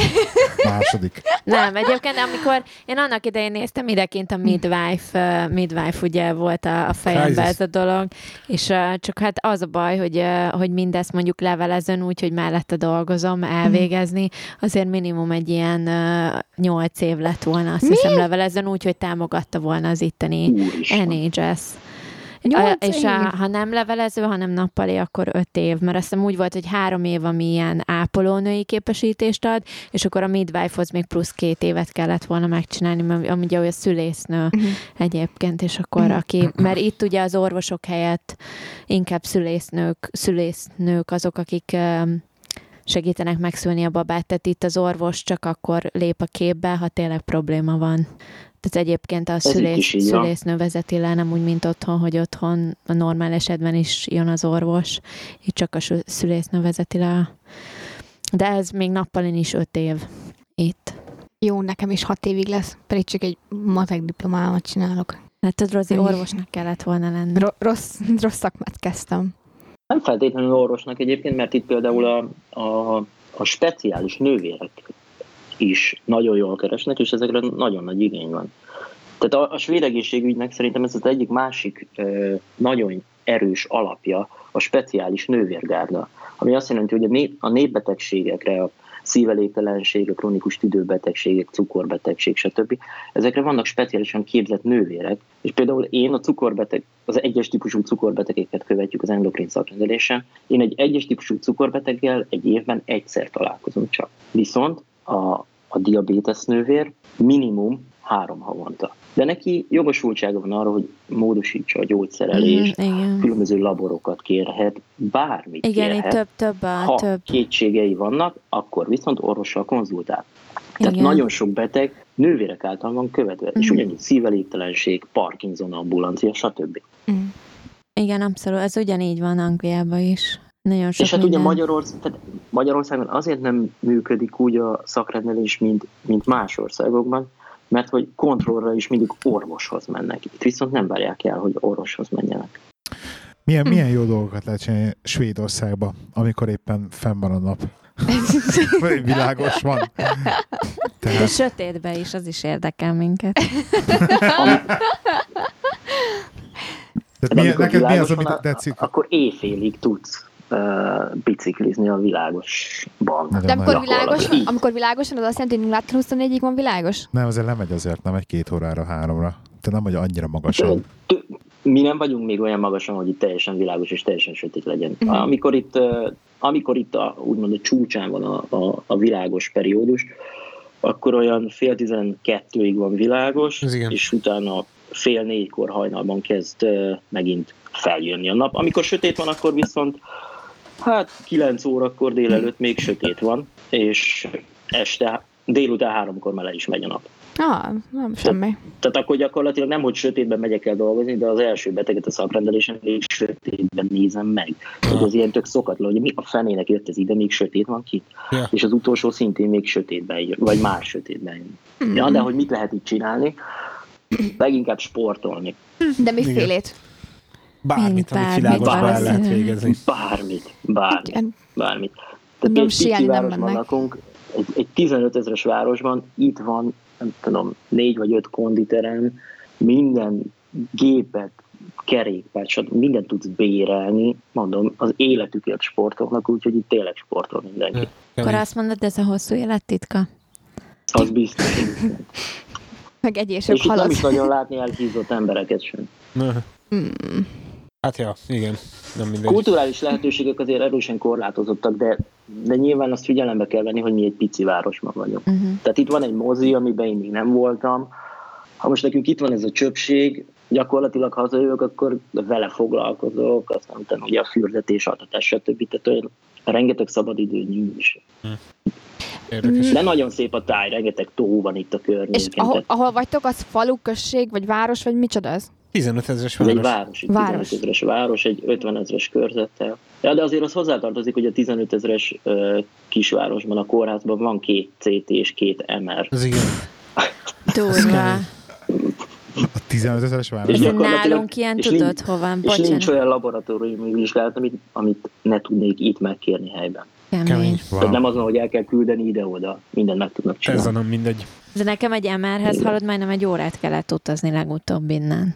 Második. Nem, egyébként amikor én annak idején néztem idekint a midwife, uh, midwife ugye volt a, a fejemben ez a dolog, és uh, csak hát az a baj, hogy, uh, hogy mindezt mondjuk levelezön úgy, hogy mellette dolgozom elvégezni, azért minimum egy ilyen uh, nyolc év lett volna, azt Mi? hiszem levelezön úgy, hogy támogatta volna az itteni Úristen. NHS. Nyolc A, és év? a, ha nem levelező, hanem nappali, akkor öt év, mert azt hiszem úgy volt, hogy három év, ami ilyen ápolónői képesítést ad, és akkor a midwife-hoz még plusz két évet kellett volna megcsinálni, mert ami ugye olyan szülésznő Mhm. egyébként, és akkor aki, mert itt ugye az orvosok helyett inkább szülésznők, szülésznők azok, akik segítenek megszülni a babát, tehát itt az orvos csak akkor lép a képbe, ha tényleg probléma van. Tehát egyébként a itt szülész, is szülésznő vezeti le, nem úgy, mint otthon, hogy otthon a normál esetben is jön az orvos, itt csak a szülésznő vezeti le. a- De ez még nappalin is öt év itt. Jó, nekem is hat évig lesz, pedig csak egy matek diplomámat csinálok. Hát tudod, Rozi, orvosnak kellett volna lenni. Ro- rossz, rossz szakmát kezdtem. Nem feltétlenül orvosnak egyébként, mert itt például a, a, a speciális nővérek is nagyon jól keresnek, és ezekre nagyon nagy igény van. Tehát a, a svéd egészségügynek szerintem ez az egyik másik ö, nagyon erős alapja a speciális nővérgárda, ami azt jelenti, hogy a, nép, a népbetegségekre, a szívelégtelenség, a krónikus tüdőbetegségek, cukorbetegség, stb. Ezekre vannak speciálisan képzett nővérek, és például én a cukorbeteg, az egyes típusú cukorbetegeket követjük az endokrin szakrendelésen. Én egy egyes típusú cukorbeteggel egy évben egyszer találkozom csak. Viszont a, a diabétesz nővér minimum három havonta. De neki jogosultsága van arra, hogy módosítsa a gyógyszerelést, Mhm, Igen. különböző laborokat kérhet, bármit Igen, kérhet. több, több a ha több. kétségei vannak, akkor viszont orvossal konzultál. Tehát Igen. nagyon sok beteg nővérek által van követve, és Mhm. ugyanígy szívelégtelenség, Parkinson ambulancia, stb. Mm. Igen, abszolút. Ez ugyanígy van Angliában is. Nagyon sok és hát ugye. Magyarország, tehát Magyarországon azért nem működik úgy a szakrendelés, mint, mint más országokban, mert hogy kontrollra is mindig orvoshoz mennek. Itt viszont nem várják el, hogy orvoshoz menjenek. Milyen, Hm. milyen jó dolgokat lehet csinálni Svédországba, amikor éppen fenn van a nap. Vagy világos van. De Tehát sötétbe is, az is érdekel minket. Tehát De mi, neked mi az, amit tetszik? Akkor éjfélig tudsz uh, biciklizni a világosban. Nagyon De amikor világos, amikor világos van, az azt jelenti, hogy 0 24-ig van világos? Nem, azért lemegy azért, nem egy két órára, háromra. Te nem vagy annyira magasan. Mi nem vagyunk még olyan magasan, hogy itt teljesen világos és teljesen sötét legyen. Mhm. Amikor itt, amikor itt a, úgymond a csúcsán van a, a, a világos periódus, akkor olyan fél tizenkettőig van világos, Ez igen. és utána fél négykor hajnalban kezd uh, megint feljönni a nap. Amikor sötét van, akkor viszont hát 9 órakor délelőtt még sötét van, és este délután háromkor már le is megy a nap. Ah, nem semmi. Tehát akkor gyakorlatilag nem, hogy sötétben megyek el dolgozni, de az első beteget a szakrendelésen még sötétben nézem meg. Aha. Ez az ilyen tök szokatlan, hogy mi a fenének jött ez ide, még sötét van ki. Ja. És az utolsó szintén még sötétben jön, vagy már sötétben jön. Ja, de hogy mit lehet itt csinálni? Leginkább sportolni. De mi Igen. félét? Bármit, amit bármit világosban el lehet végezni. Bármit, bármit, Igen. bármit. Tehát egy pici városban mennek. lakunk, egy, egy 15 ezeres városban, itt van, nem tudom, négy vagy öt konditerem, minden gépet, kerékpárt, stb. mindent tudsz bérelni, mondom, az életükért sportolnak, úgyhogy itt tényleg sportol mindenki. Akkor azt mondod, ez a hosszú élet titka? Az biztos. Meg egyések És itt nem is nagyon látni elhízott embereket sem. Mm. Hát ja, igen, nem mindegy. Kulturális lehetőségek azért erősen korlátozottak, de, de nyilván azt figyelembe kell venni, hogy mi egy pici város ma vagyunk. Uh-huh. Tehát itt van egy mozi, amiben én még nem voltam. Ha most nekünk itt van ez a csöpség, gyakorlatilag ha hazajövök, akkor vele foglalkozok, aztán utána ugye a fürdetés, altatás, stb. Tehát olyan rengeteg szabadidő nincs. Érdekes. De nagyon szép a táj, rengeteg tó van itt a És környéken. ahol, tehát ahol vagytok, az falu, község, vagy város, vagy micsoda az? 15 ezeres Ez egy város. város, egy Város. 15 ezeres város, egy 50 ezeres körzettel. Ja, de azért az hozzátartozik, hogy a 15 ezeres ö, kisvárosban, a kórházban van két CT és két MR. Ez igen. Durva. A 15 ezeres város. És nálunk ilyen és tudod nincs- hova? És nincs olyan laboratóriumi vizsgálat, amit, amit ne tudnék itt megkérni helyben. Kemény. Kemény. Tehát nem azon, hogy el kell küldeni ide-oda, mindent meg tudnak Ez csinálni. a nem mindegy. De nekem egy MR-hez hallod, majdnem egy órát kellett utazni legutóbb innen.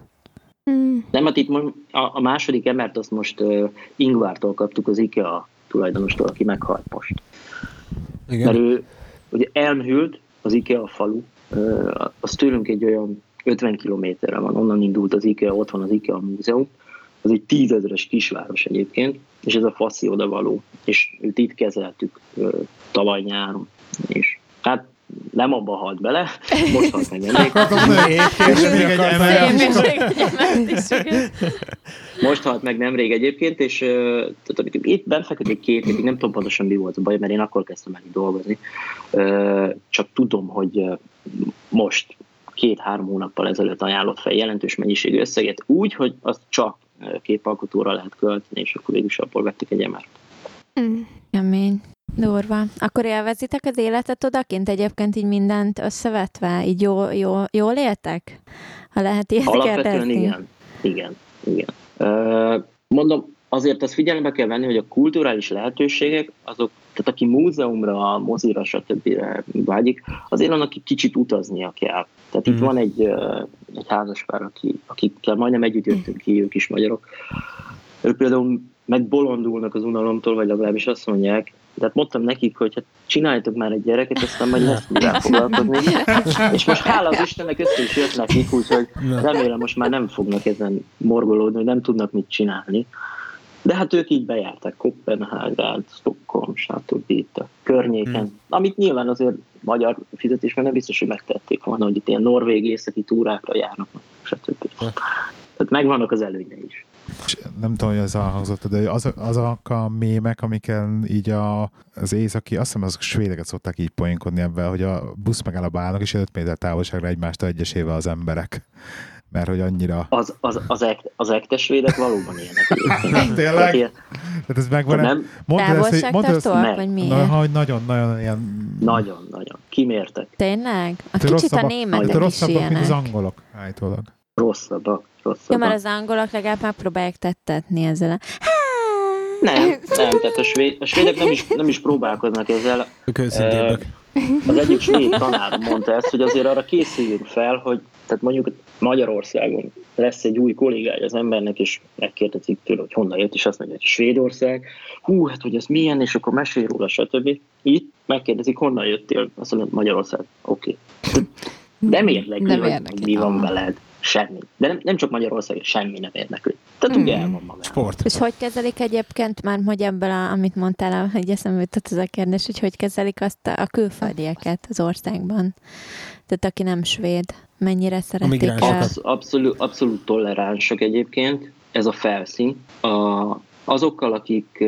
Mm. Nem, hát itt a, a második emert azt most uh, Ingvártól kaptuk az IKEA tulajdonostól, aki meghalt most. Mert Igen. ő ugye elmhült, az IKEA falu, uh, az tőlünk egy olyan 50 kilométerre van, onnan indult az IKEA, ott van az IKEA múzeum, az egy tízezeres kisváros egyébként, és ez a faszi oda való, és őt itt kezeltük uh, tavaly nyáron, és hát nem abba halt bele, most halt meg nemrég, És még egy ember. most halt meg nemrég egyébként, és tehát, amit itt bent fekedik két hétig, nem tudom pontosan mi volt a baj, mert én akkor kezdtem el dolgozni, csak tudom, hogy most két-három hónappal ezelőtt ajánlott fel jelentős mennyiségű összeget úgy, hogy azt csak képalkotóra lehet költeni, és akkor végül is abból vettek egy emert. Mm. Kemény. Durva. Akkor élvezitek az életet odakint egyébként így mindent összevetve? Így jó, jó, jól éltek? Ha lehet ilyet Alapvetően kérdezni. igen. Igen, igen. Mondom, azért azt figyelembe kell venni, hogy a kulturális lehetőségek, azok, tehát aki múzeumra, mozira, stb. vágyik, azért annak egy kicsit utaznia kell. Tehát itt Mhm. van egy, egy házaspár, aki, akikkel majdnem együtt jöttünk ki, ők is magyarok. Ők például megbolondulnak az unalomtól, vagy legalábbis azt mondják, tehát mondtam nekik, hogy hát csináljatok már egy gyereket, aztán majd lesz mivel foglalkozni. És most hála az Istennek össze is jött nekik, úgyhogy remélem most már nem fognak ezen morgolódni, hogy nem tudnak mit csinálni. De hát ők így bejárták Kopenhágát, Stockholm, stb. itt a környéken, Hmm. amit nyilván azért magyar fizetésben nem biztos, hogy megtették volna, hogy itt ilyen norvég északi túrákra járnak, stb. Tehát megvannak az előnye is. És nem tudom, hogy ez elhangzott, de az, azok a mémek, amikkel így a, az északi, azt hiszem azok svédeket szokták így poénkodni ebben, hogy a busz megáll a bálnak, és 5 méter távolságra egymást egyesével az emberek. Mert hogy annyira... Az, az, az, ekt, az ektesvédek valóban ilyenek. Tényleg? Tehát ilyen- Tehát ez megvan. Nem, Mondd ezt, hogy, mondd ezt, vagy na, miért? hogy nagyon-nagyon ilyen... nagyon-nagyon. Kimértek. Tényleg? A Hát kicsit a németek is rosszabbak, mint az ilyenek. angolok, állítólag. Rosszabbak. Ja, rosszabbak. mert az angolok legalább megpróbálják tettetni ezzel. Nem, nem, tehát a, svéd, a svédek nem is, nem is próbálkoznak ezzel. Ők. Az egyik svéd tanár mondta ezt, hogy azért arra készüljünk fel, hogy tehát mondjuk Magyarországon lesz egy új kollégája az embernek, és megkérdezik tőle, hogy honnan jött, és azt mondja, hogy Svédország. Hú, hát hogy ez milyen, és akkor mesél róla, stb. Itt megkérdezik, honnan jöttél, azt mondja, Magyarország. Oké. Okay. De mérlek, hogy mi van Aha. veled. Semmi. De nem, nem csak Magyarország, semmi nem érdekli. Tehát ugye Hmm. el van magában. Sport. És hogy kezelik egyébként, már hogy ebből, a, amit mondtál, hogy eszembe jutott ez a kérdés, hogy hogy kezelik azt a, a külföldieket az országban? Tehát aki nem svéd, mennyire szeretik migránsokat. el? Absz- abszolút, abszolút toleránsak egyébként, ez a felszín. A, azokkal, akik,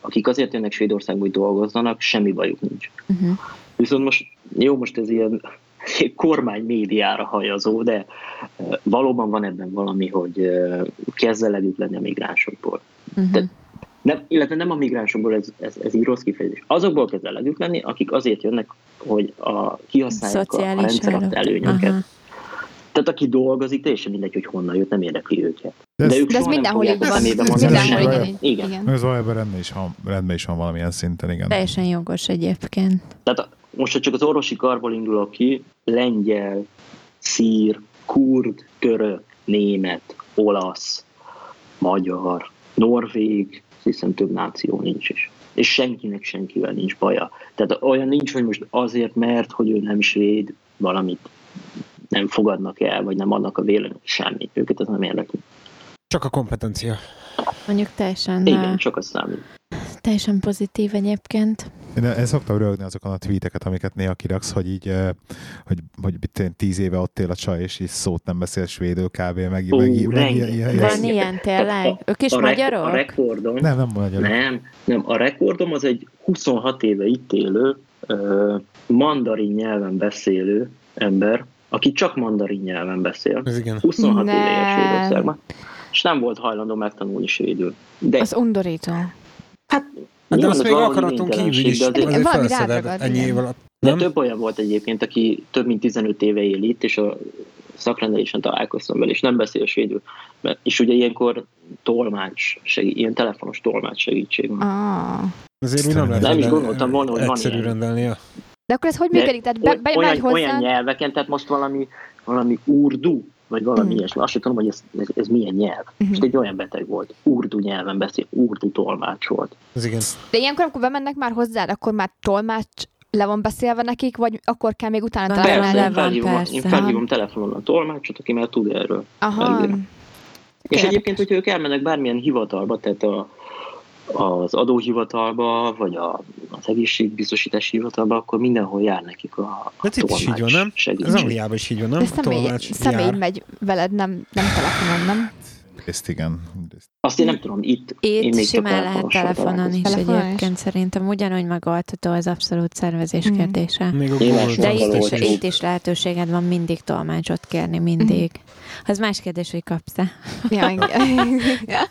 akik azért jönnek Svédországba, hogy dolgozzanak, semmi bajuk nincs. Uh-huh. Viszont most, jó, most ez ilyen kormány médiára hajazó, de eh, valóban van ebben valami, hogy eh, kezd elegük lenni a migránsokból. Uh-huh. Nem, illetve nem a migránsokból, ez, ez, ez így rossz kifejezés. Azokból kezd elegük lenni, akik azért jönnek, hogy a, kihasználják a, a rendszer adta előnyöket. Aha. Tehát aki dolgozik, teljesen mindegy, hogy honnan jött, nem érdekli őket. De ez- De ők De ez mindenhol így van. Ez igen, Igen. az valójában rendben is, van, rendben is van valamilyen szinten, igen. Teljesen jogos egyébként. Tehát a- most, ha csak az orvosi karból indulok ki, lengyel, szír, kurd, török, német, olasz, magyar, norvég, hiszem több náció nincs is. És senkinek senkivel nincs baja. Tehát olyan nincs, hogy most azért, mert hogy ő nem svéd, valamit nem fogadnak el, vagy nem adnak a vélemény, semmit. Őket ez nem érdekli. Csak a kompetencia. Mondjuk teljesen, Igen, csak az számít. teljesen pozitív egyébként. Én, én szoktam rögni azokon a tweeteket, amiket néha kiraksz, hogy így, eh, hogy, hogy tíz éve ott él a csaj, és így szót nem beszél svédül kb. Meg, Ó, meg, meg, ilyen, ilyen. Van ilyen tényleg? A- Ők is a, magyarok? a rekordom, Nem, nem magyar. nem, nem, a rekordom az egy 26 éve itt élő, mandarin nyelven beszélő ember, aki csak mandarin nyelven beszél. Ez igen. 26 éve él Nem. Svédországban, és nem volt hajlandó megtanulni svédül. De Az undorító. hát, De nyilván azt még akaraton kívül is de azért- azért felszeded ennyi év alatt. De több olyan volt egyébként, aki több mint 15 éve él itt, és a szakrendelésen találkoztam vele, és nem beszél svédül. Mert- És ugye ilyenkor tolmács, segít, ilyen telefonos tolmács segítség van. Ah. Azért úgy nem lehet Nem is gondoltam volna, hogy van ilyen. rendelnie. De akkor ez hogy De működik? Tehát be, be, olyan, hozzá... olyan nyelveken, tehát most valami, valami urdu, vagy valami Mm. ilyesmi. Azt sem tudom, hogy ez, ez, ez milyen nyelv. Mhm. Most egy olyan beteg volt. Urdu nyelven beszél, urdu tolmács volt. Ez igen. De ilyenkor, amikor bemennek már hozzád, akkor már tolmács le van beszélve nekik, vagy akkor kell még utána találni? le én van, felhívom, én persze. felhívom telefonon a tolmácsot, aki már tud erről. Aha. Elvégre. És egyébként, hogyha ők elmennek bármilyen hivatalba, tehát a, az adóhivatalba, vagy a, az egészségbiztosítási hivatalba, akkor mindenhol jár nekik a, a De itt is így van, nem? Ez segítség. Angliában is így van, nem? De személy, személy megy veled, nem, nem telefonon, nem? Ezt igen. Azt én nem tudom, itt én Itt még csak simán lehet telefonon is. Telefonon is? egyébként szerintem ugyanúgy megoldható az abszolút szervezés Mm. kérdése. Még a De itt is, itt is lehetőséged van mindig tolmácsot kérni, mindig. Az más kérdés, hogy kapsz-e. Ja,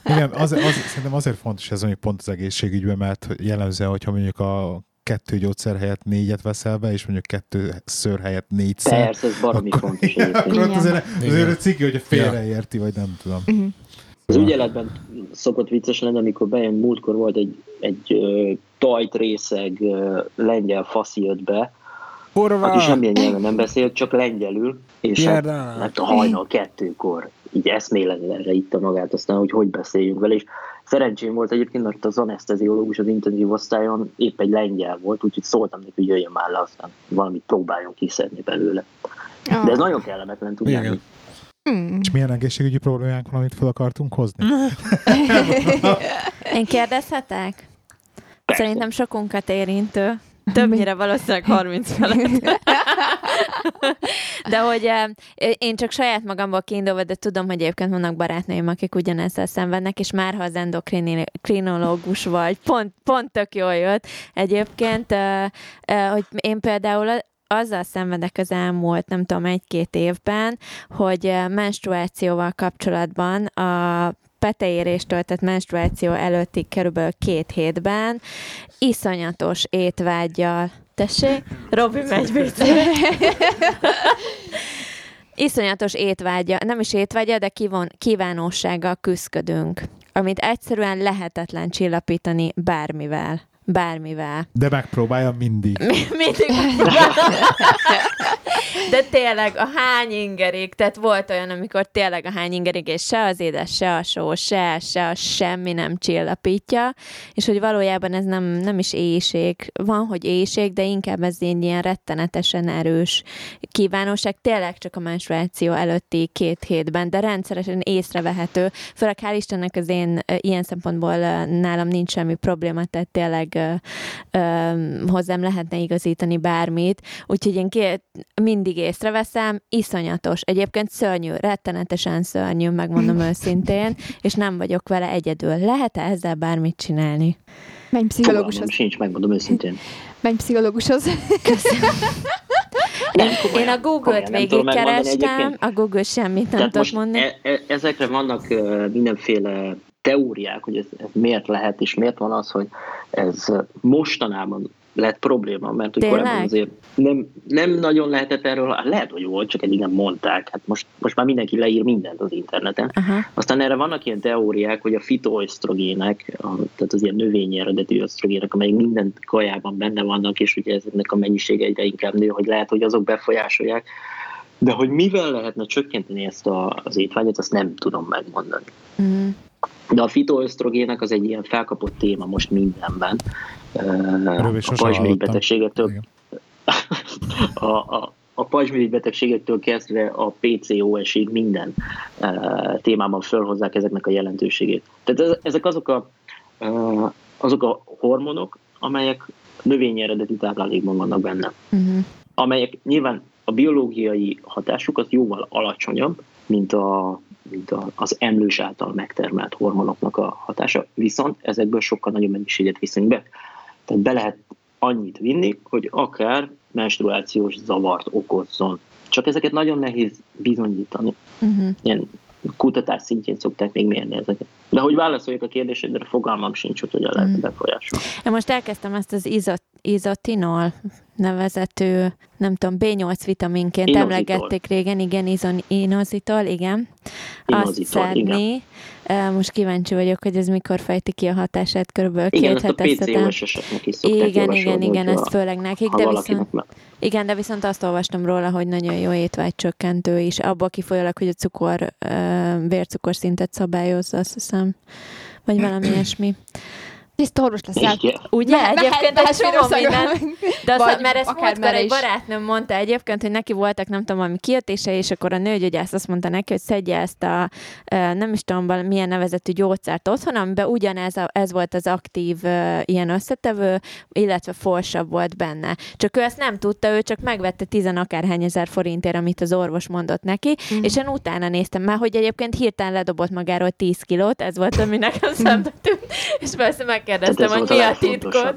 igen. Az, az, szerintem azért fontos ez mondjuk pont az egészségügyben, mert hogy jellemzően, hogyha mondjuk a kettő gyógyszer helyett négyet veszel be, és mondjuk kettő ször helyett négyszer, Persze, ez baromi Akkor- fontos akkor Igen. azért, azért a ciki, hogy félreérti, vagy nem tudom. Mhm. Az ügyeletben szokott vicces lenni, amikor bejön, múltkor volt egy, egy ö, tajt részeg ö, lengyel faszi jött be, Horvá! aki semmilyen nyelven nem beszélt, csak lengyelül, és hát, Érdál. hát a hajnal kettőkor így eszméletlenre itta magát aztán, hogy hogy beszéljünk vele, és szerencsém volt egyébként, mert az anesteziológus az intenzív osztályon épp egy lengyel volt, úgyhogy szóltam neki, hogy jöjjön már le, aztán valamit próbáljon kiszedni belőle. De ez nagyon kellemetlen, tudják. Hmm. És milyen egészségügyi problémánk van, amit fel akartunk hozni? Én kérdezhetek? Persze. Szerintem sokunkat érintő. Többnyire valószínűleg 30 felett. De hogy eh, én csak saját magamból kiindulva, de tudom, hogy egyébként vannak barátnőim, akik ugyanezzel szenvednek, és már ha az endokrinológus vagy, pont, pont tök jól jött. Egyébként, eh, eh, hogy én például azzal szenvedek az elmúlt, nem tudom, egy-két évben, hogy eh, menstruációval kapcsolatban a peteéréstől, tehát menstruáció előtti körülbelül két hétben iszonyatos étvágyjal. Tessék? Robi megy vécére. Iszonyatos étvágya, nem is étvágya, de kivon, kívánósággal küzdködünk, amit egyszerűen lehetetlen csillapítani bármivel. Bármivel. De megpróbálja mindig. Mindig. De tényleg a hány ingerig, tehát volt olyan, amikor tényleg a hány ingerig, és se az édes, se a só, se, se a semmi nem csillapítja, és hogy valójában ez nem, nem is éjség. Van, hogy éjség, de inkább ez ilyen rettenetesen erős kívánóság, tényleg csak a menstruáció előtti két hétben, de rendszeresen észrevehető. Főleg hál' Istennek az én ö, ilyen szempontból ö, nálam nincs semmi probléma, tehát tényleg ö, ö, hozzám lehetne igazítani bármit, úgyhogy én két, mindig észreveszem, iszonyatos. Egyébként szörnyű, rettenetesen szörnyű, megmondom őszintén, és nem vagyok vele egyedül. Lehet-e ezzel bármit csinálni? Menj Fogalmam pszichológushoz. sincs, megmondom őszintén. Menj pszichológushoz. Én, komolyan, én a Google-t nem végigkerestem, a Google semmit nem Tehát tudott most mondani. e, e, ezekre vannak uh, mindenféle teóriák, hogy ez, ez miért lehet, és miért van az, hogy ez mostanában lett probléma, mert hogy korábban azért nem, nem nagyon lehetett erről, hát lehet, hogy volt, csak eddig nem mondták. Hát most, most már mindenki leír mindent az interneten. Aha. Aztán erre vannak ilyen teóriák, hogy a fitoösztrogének, tehát az ilyen növényi eredetű ösztrogének, amelyek minden kajában benne vannak, és ugye ezeknek a mennyisége egyre inkább nő, hogy lehet, hogy azok befolyásolják. De hogy mivel lehetne csökkenteni ezt a, az étvágyat, azt nem tudom megmondani. Mm. De a fitoösztrogének az egy ilyen felkapott téma most mindenben. Erről A pajzsmirigy betegségektől, a, a, a pajzsmirigy betegségektől kezdve a PCOS-ig minden uh, témában felhozzák ezeknek a jelentőségét. Tehát ez, ezek azok a, uh, azok a hormonok, amelyek növényi eredetű táplálékban vannak benne Uh-huh. amelyek nyilván a biológiai hatásuk az jóval alacsonyabb, mint, a, mint az emlős által megtermelt hormonoknak a hatása, viszont ezekből sokkal nagyobb mennyiséget viszünk be. Tehát be lehet annyit vinni, hogy akár menstruációs zavart okozzon. Csak ezeket nagyon nehéz bizonyítani. Uh-huh. Ilyen kutatás szintjén szokták még mérni ezeket. De hogy válaszoljak a kérdésedre, fogalmam sincs, hogy hogyan lehet befolyásolni. Én most elkezdtem ezt az izot, izotinol nevezető, nem tudom, B8 vitaminként Inozitol. emlegették régen, igen, izon, inozitol, igen. Azt Inozitol, szedni. Eh, Most kíváncsi vagyok, hogy ez mikor fejti ki a hatását, körülbelül Igen, két ezt a. PCOS esetnek is szokták Igen, igen, igen, hogyha- ez főleg nekik, de viszont, meg- igen, de viszont azt olvastam róla, hogy nagyon jó étvágycsökkentő is, abból kifolyólag, hogy a cukor, vércukorszintet szabályozza, azt hiszem, vagy valami ilyesmi. Tiszta orvos leszel. Igen. Ugye? Me- egyébként mehet- mehet Spanyolországra. minden. De azt, Vagy mert ezt akár múltkor egy is. barátnőm mondta egyébként, hogy neki voltak, nem tudom, valami kiötése, és akkor a nőgyógyász azt mondta neki, hogy szedje ezt a, nem is tudom, milyen nevezetű gyógyszert otthon, amiben ugyanez a, ez volt az aktív ilyen összetevő, illetve folsabb volt benne. Csak ő ezt nem tudta, ő csak megvette tizen akárhány ezer forintért, amit az orvos mondott neki, Mhm. és én utána néztem már, hogy egyébként hirtelen ledobott magáról 10 kilót, ez volt, ami nekem szembe tűnt, és persze megkérdeztem, hogy mi a titkod.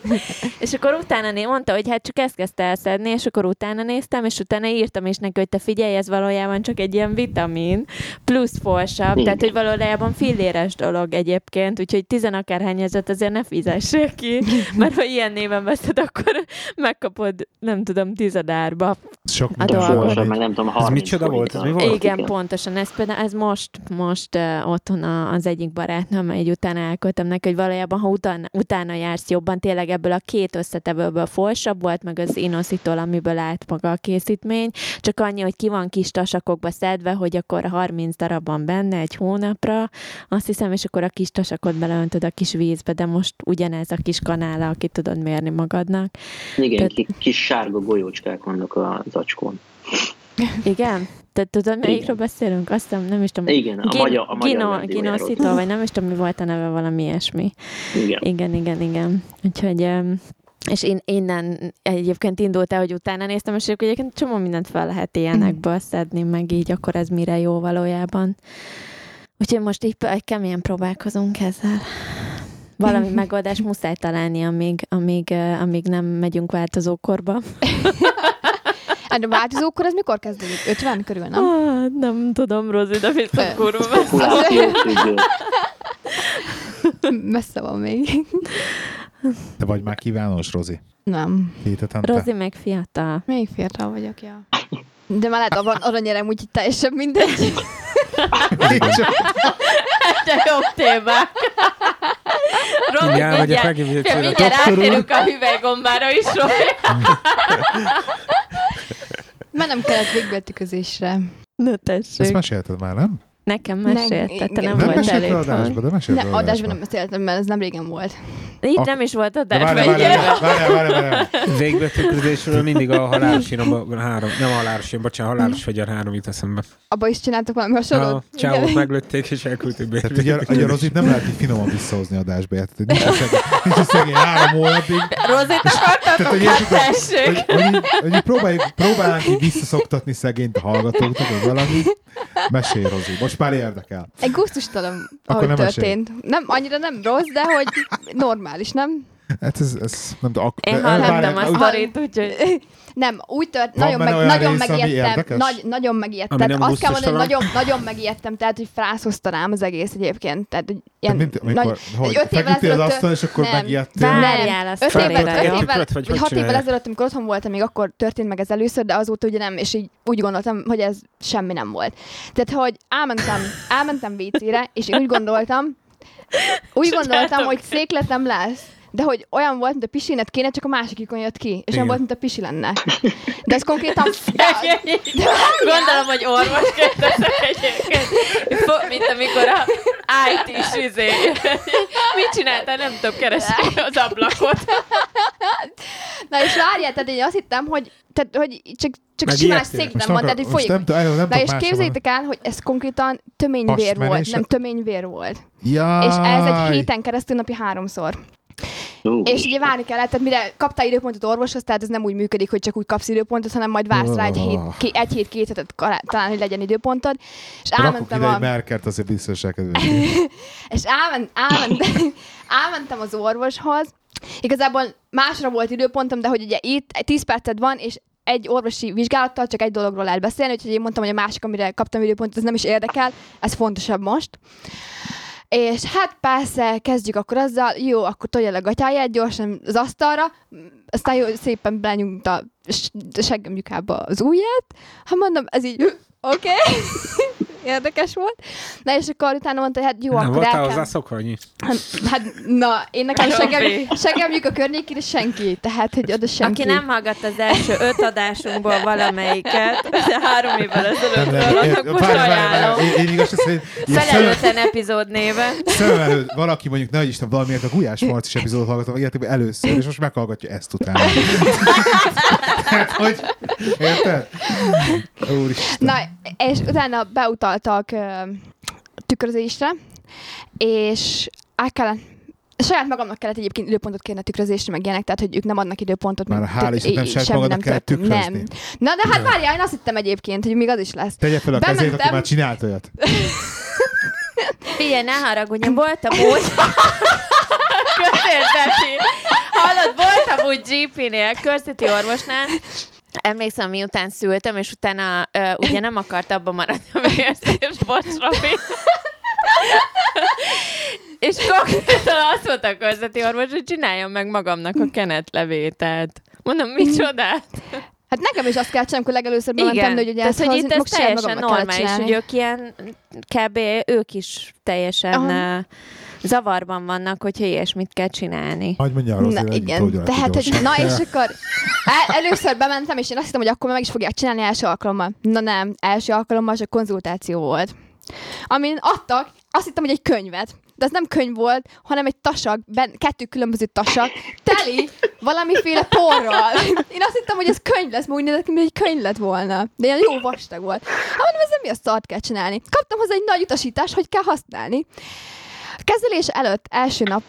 és akkor utána né- mondta, hogy hát csak ezt kezdte elszedni, és akkor utána néztem, és utána írtam is neki, hogy te figyelj, ez valójában csak egy ilyen vitamin, plusz folsabb, Igen. tehát hogy valójában filléres dolog egyébként, úgyhogy tizen akárhány ezet azért ne fizessék ki, mert ha ilyen néven veszed, akkor megkapod, nem tudom, tizedárba. Sok A így- meg nem tudom, Ez 30 micsoda volt? Ez mi volt? Igen, pontosan. Ez például ez most, most uh, otthon az egyik barátnőm, egy utána elköltem neki, hogy valójában, ha utána, utána jársz jobban, tényleg ebből a két összetevőből folsabb volt, meg az inositol, amiből állt maga a készítmény, csak annyi, hogy ki van kis tasakokba szedve, hogy akkor 30 darab van benne egy hónapra, azt hiszem, és akkor a kis tasakot beleöntöd a kis vízbe, de most ugyanez a kis kanála, aki tudod mérni magadnak. Igen, Tehát- ki- kis sárga golyócskák vannak a zacskón. Igen? Te tudod, melyikről beszélünk? Azt hiszem, nem is tudom. Igen, a Gin- magyar, a magyar Gino. Ginositol, vagy nem is tudom, mi volt a neve, valami ilyesmi. Igen. Igen, igen, igen. Úgyhogy, és én innen egyébként indult el, hogy utána néztem, és akkor egyébként csomó mindent fel lehet ilyenekből szedni, meg így akkor ez mire jó valójában. Úgyhogy most így egy keményen próbálkozunk ezzel. Valami megoldás muszáj találni, amíg, amíg, eh, amíg nem megyünk változókorba. Hát a változókor ez mikor kezdődik? 50 körül, nem? Ah, nem tudom, Rozi, de biztos kurva messze. Van még. Te vagy már kívános, Rozi? Nem. Két hetente? Rozi meg fiatal. Még fiatal vagyok, ja. De már lehet, van aranyerem, úgyhogy teljesen mindegy. De jobb témák. Robi, Mindjárt mindjárt, mindjárt úr. átérünk a hüvelygombára is, Robi. Már nem kellett végbetűközésre. Na Ezt tessék. mesélted már, nem? Nekem Nem, mesélted, te nem. Nem mesélted itthon. adásba, de mesélted Ne, adásban nem beszéltem, mert ez nem régen volt. Itt Ak- nem is volt De adásban. Végbetűközésről mindig a halálos iramban három, nem a halálos iram, bocsánat, halálos fegyver három jut eszembe. Abba is csináltak valami A hasonlót? csávót Igen. meglőtték és elküldték be. Tehát ugye, ugye Rozit nem lehet így finoman visszahozni adásba, érted? Nincs a szegény, nincs a szegény három hónapig. Rozit akartak, Tehát, hogy hogy, tessék. hogy, próbáljuk, próbálnánk így visszaszoktatni szegényt a hallgatóknak, vagy valami. Mesélj, Rozi, most már érdekel. Egy gusztustalan, ahogy nem történt. Nem, annyira nem rossz, de hogy normális, nem? Hát ez, ez nem tudom. ak- Én de- hallottam a sztorit, úgyhogy... Nem, úgy tört, Van nagyon, meg, olyan nagyon rész, megijedtem. Nagy, nagyon megijedtem. Tehát azt kell mondani, hogy nagyon, nagyon megijedtem, tehát hogy frászoztanám az egész egyébként. Tehát, hogy ilyen, mint, amikor, hogy öt évvel feküdtél az ezelőtt- asztalon, és akkor nem. megijedtél. Várjál, azt Öt évvel, öt évvel, Vagy hat évvel ezelőtt, amikor otthon voltam, még akkor történt meg ez először, de azóta ugye nem, és így úgy gondoltam, hogy ez semmi nem volt. Tehát, hogy elmentem, elmentem WC-re, és én úgy gondoltam, úgy gondoltam, hogy székletem lesz, de hogy olyan volt, mint a pisinet kéne, csak a másikikon jött ki, és Igen. nem volt, mint a pisi lenne. De ez konkrétan... Gondolom, hogy orvosként teszek egyébként. Mint amikor a IT-s izé. Mit csináltál? Nem tudom keresni az ablakot. Na és várjál, tehát én azt hittem, hogy, tehát, hogy csak, csak Meg simán ilyesmi. szék Most nem van, tehát hogy folyik. nem, tudom, nem Na és képzeljétek el, hogy ez konkrétan töményvér volt, nem töményvér volt. Jaj. És ez egy héten keresztül napi háromszor. Ú, És ugye várni kellett, tehát mire kaptál időpontot orvoshoz, tehát ez nem úgy működik, hogy csak úgy kapsz időpontot, hanem majd vársz rá egy hét, ké, egy hét, két hetet talán, hogy legyen időpontod. És Rakok elmentem ide a... egy merkert, azért biztos. És elment, elment, elmentem az orvoshoz. Igazából másra volt időpontom, de hogy ugye itt 10 perced van, és egy orvosi vizsgálattal csak egy dologról lehet beszélni, úgyhogy én mondtam, hogy a másik, amire kaptam időpontot, ez nem is érdekel, ez fontosabb most. És hát persze, kezdjük akkor azzal, jó, akkor tolja le a gatyáját gyorsan az asztalra, aztán jó, szépen belenyújt a seggem az ujját. Hát mondom, ez így, oké, okay. Érdekes volt. Na és akkor utána mondta, hogy hát jó, Nem akkor voltál el hozzá kell... szokva, annyi? Hát, hát, na, én nekem seggemjük a környékére senki, tehát, hogy oda senki. Aki nem hallgatta az első öt adásunkból valamelyiket, de három évvel Nem, ezelőtt, nem, annak én- most ajánlom. Én, én igaz, hogy szemem, Felelőtlen epizód néven. előtt valaki mondjuk, ne Isten, valamiért a Gulyás Marcis epizódot hallgatom életében először, és most meghallgatja ezt utána. Tehát, hogy, érted? Úristen. Na, és utána beutaltak ö, tükrözésre, és el kellett Saját magamnak kellett egyébként időpontot kérni a tükrözésre, meg ilyenek, tehát hogy ők nem adnak időpontot. Már hál' Istennek, nem saját magadnak kellett történt. tükrözni. Nem. Na de hát várjál, én azt hittem egyébként, hogy még az is lesz. Tegye fel a kezét, aki Bementem. már csinált olyat. Figyelj, ne haragudjon, voltam úgy... Köszönöm, Hallod, voltam úgy GP-nél, körzeti orvosnál, Emlékszem, miután szültem, és utána uh, ugye nem akart abba maradni a vérzés, bocs, Robi. és konkrétan azt mondta a körzeti orvos, hogy csináljam meg magamnak a kenetlevételt. Mondom, micsodát? Hát nekem is azt kell csinálni, amikor legelőször bementem, hogy ugye Tehát, hogy itt ez teljesen normális, hogy ők ilyen, kb. ők is teljesen Aha. Zavarban vannak, hogyha ilyesmit kell csinálni. Hogy mondja arról, Na igen, tehát, hogy, na és akkor el, először bementem, és én azt hittem, hogy akkor meg is fogják csinálni első alkalommal. Na nem, első alkalommal csak konzultáció volt. Amin adtak, azt hittem, hogy egy könyvet. De ez nem könyv volt, hanem egy tasak, ben, kettő különböző tasak, teli valamiféle porral. Én azt hittem, hogy ez könyv lesz, mert úgy nézett ki, mint egy könyv lett volna. De ilyen jó vastag volt. Hát mondom, ez nem mi a szart kell csinálni. Kaptam hozzá egy nagy utasítást, hogy kell használni. A kezelés előtt első nap,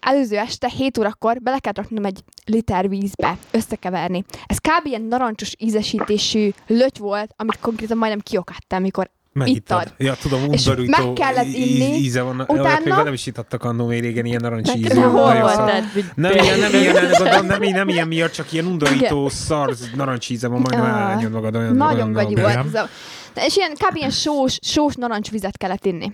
előző este 7 órakor bele kell raknom egy liter vízbe, összekeverni. Ez kb. ilyen narancsos ízesítésű löty volt, amit konkrétan majdnem kiokadtam, amikor Megittad. Ittad. Ja, tudom, undorító meg kellett inni, íz- íze van. utána- Utána... Még velem is itattak annó még régen ilyen narancs Meg- ízű. Hogy Nem ilyen, nem ilyen, nem, nem, nem ilyen miatt, csak ilyen undorító szar narancs íze van, majdnem Ah, elnyomod magad olyan. Nagyon gagyi volt ez a... És ilyen kb. ilyen sós, sós narancsvizet kellett inni.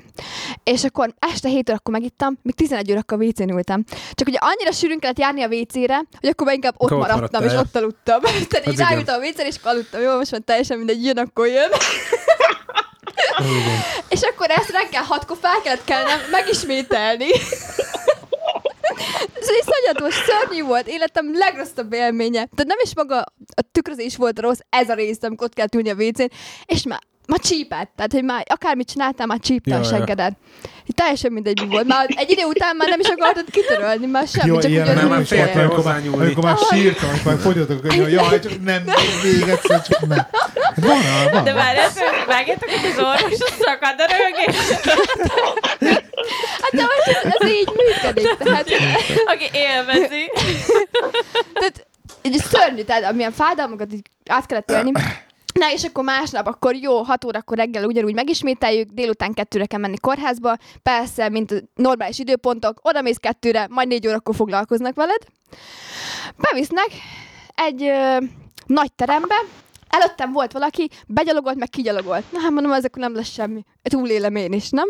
És akkor este 7 órakor megittam, még 11 órakor WC-n ültem. Csak ugye annyira sűrűn kellett járni a WC-re, hogy akkor már inkább ott Akkor maradtam, és ott aludtam. Tehát így ráültem a WC-re, és akkor aludtam. Jó, most már teljesen mindegy, jön, akkor jön. És akkor ezt reggel hatkor fel kellett kellene megismételni. Ez egy szagyatos, szörnyű volt, életem legrosszabb élménye. Tehát nem is maga a tükrözés volt rossz, ez a rész, amikor ott kell ülni a WC-n, és már már csípett, tehát hogy már akármit csináltál, már csípte a seggedet. Teljesen mindegy mi volt. Már egy idő után már nem is akartad kitörölni, már semmi, Jó, csak ilyen úgy nem, nem, amikor már, hozzányúlni. amikor már sírtam, amikor már fogyatok, hogy jaj, csak nem, még egyszer, csak nem. Van, van. De már ezt vágjátok, hogy az orvos szakad a rögés, Hát de most ez, ez így működik, tehát, aki élvezi. tehát így szörnyű, tehát amilyen fájdalmakat így át kellett élni. Na és akkor másnap, akkor jó, 6 órakor reggel ugyanúgy megismételjük, délután kettőre kell menni kórházba, persze, mint a normális időpontok, oda mész kettőre, majd négy órakor foglalkoznak veled. Bevisznek egy ö, nagy terembe, előttem volt valaki, begyalogolt, meg kigyalogolt. Na hát mondom, ezek nem lesz semmi. Túlélem én is, nem?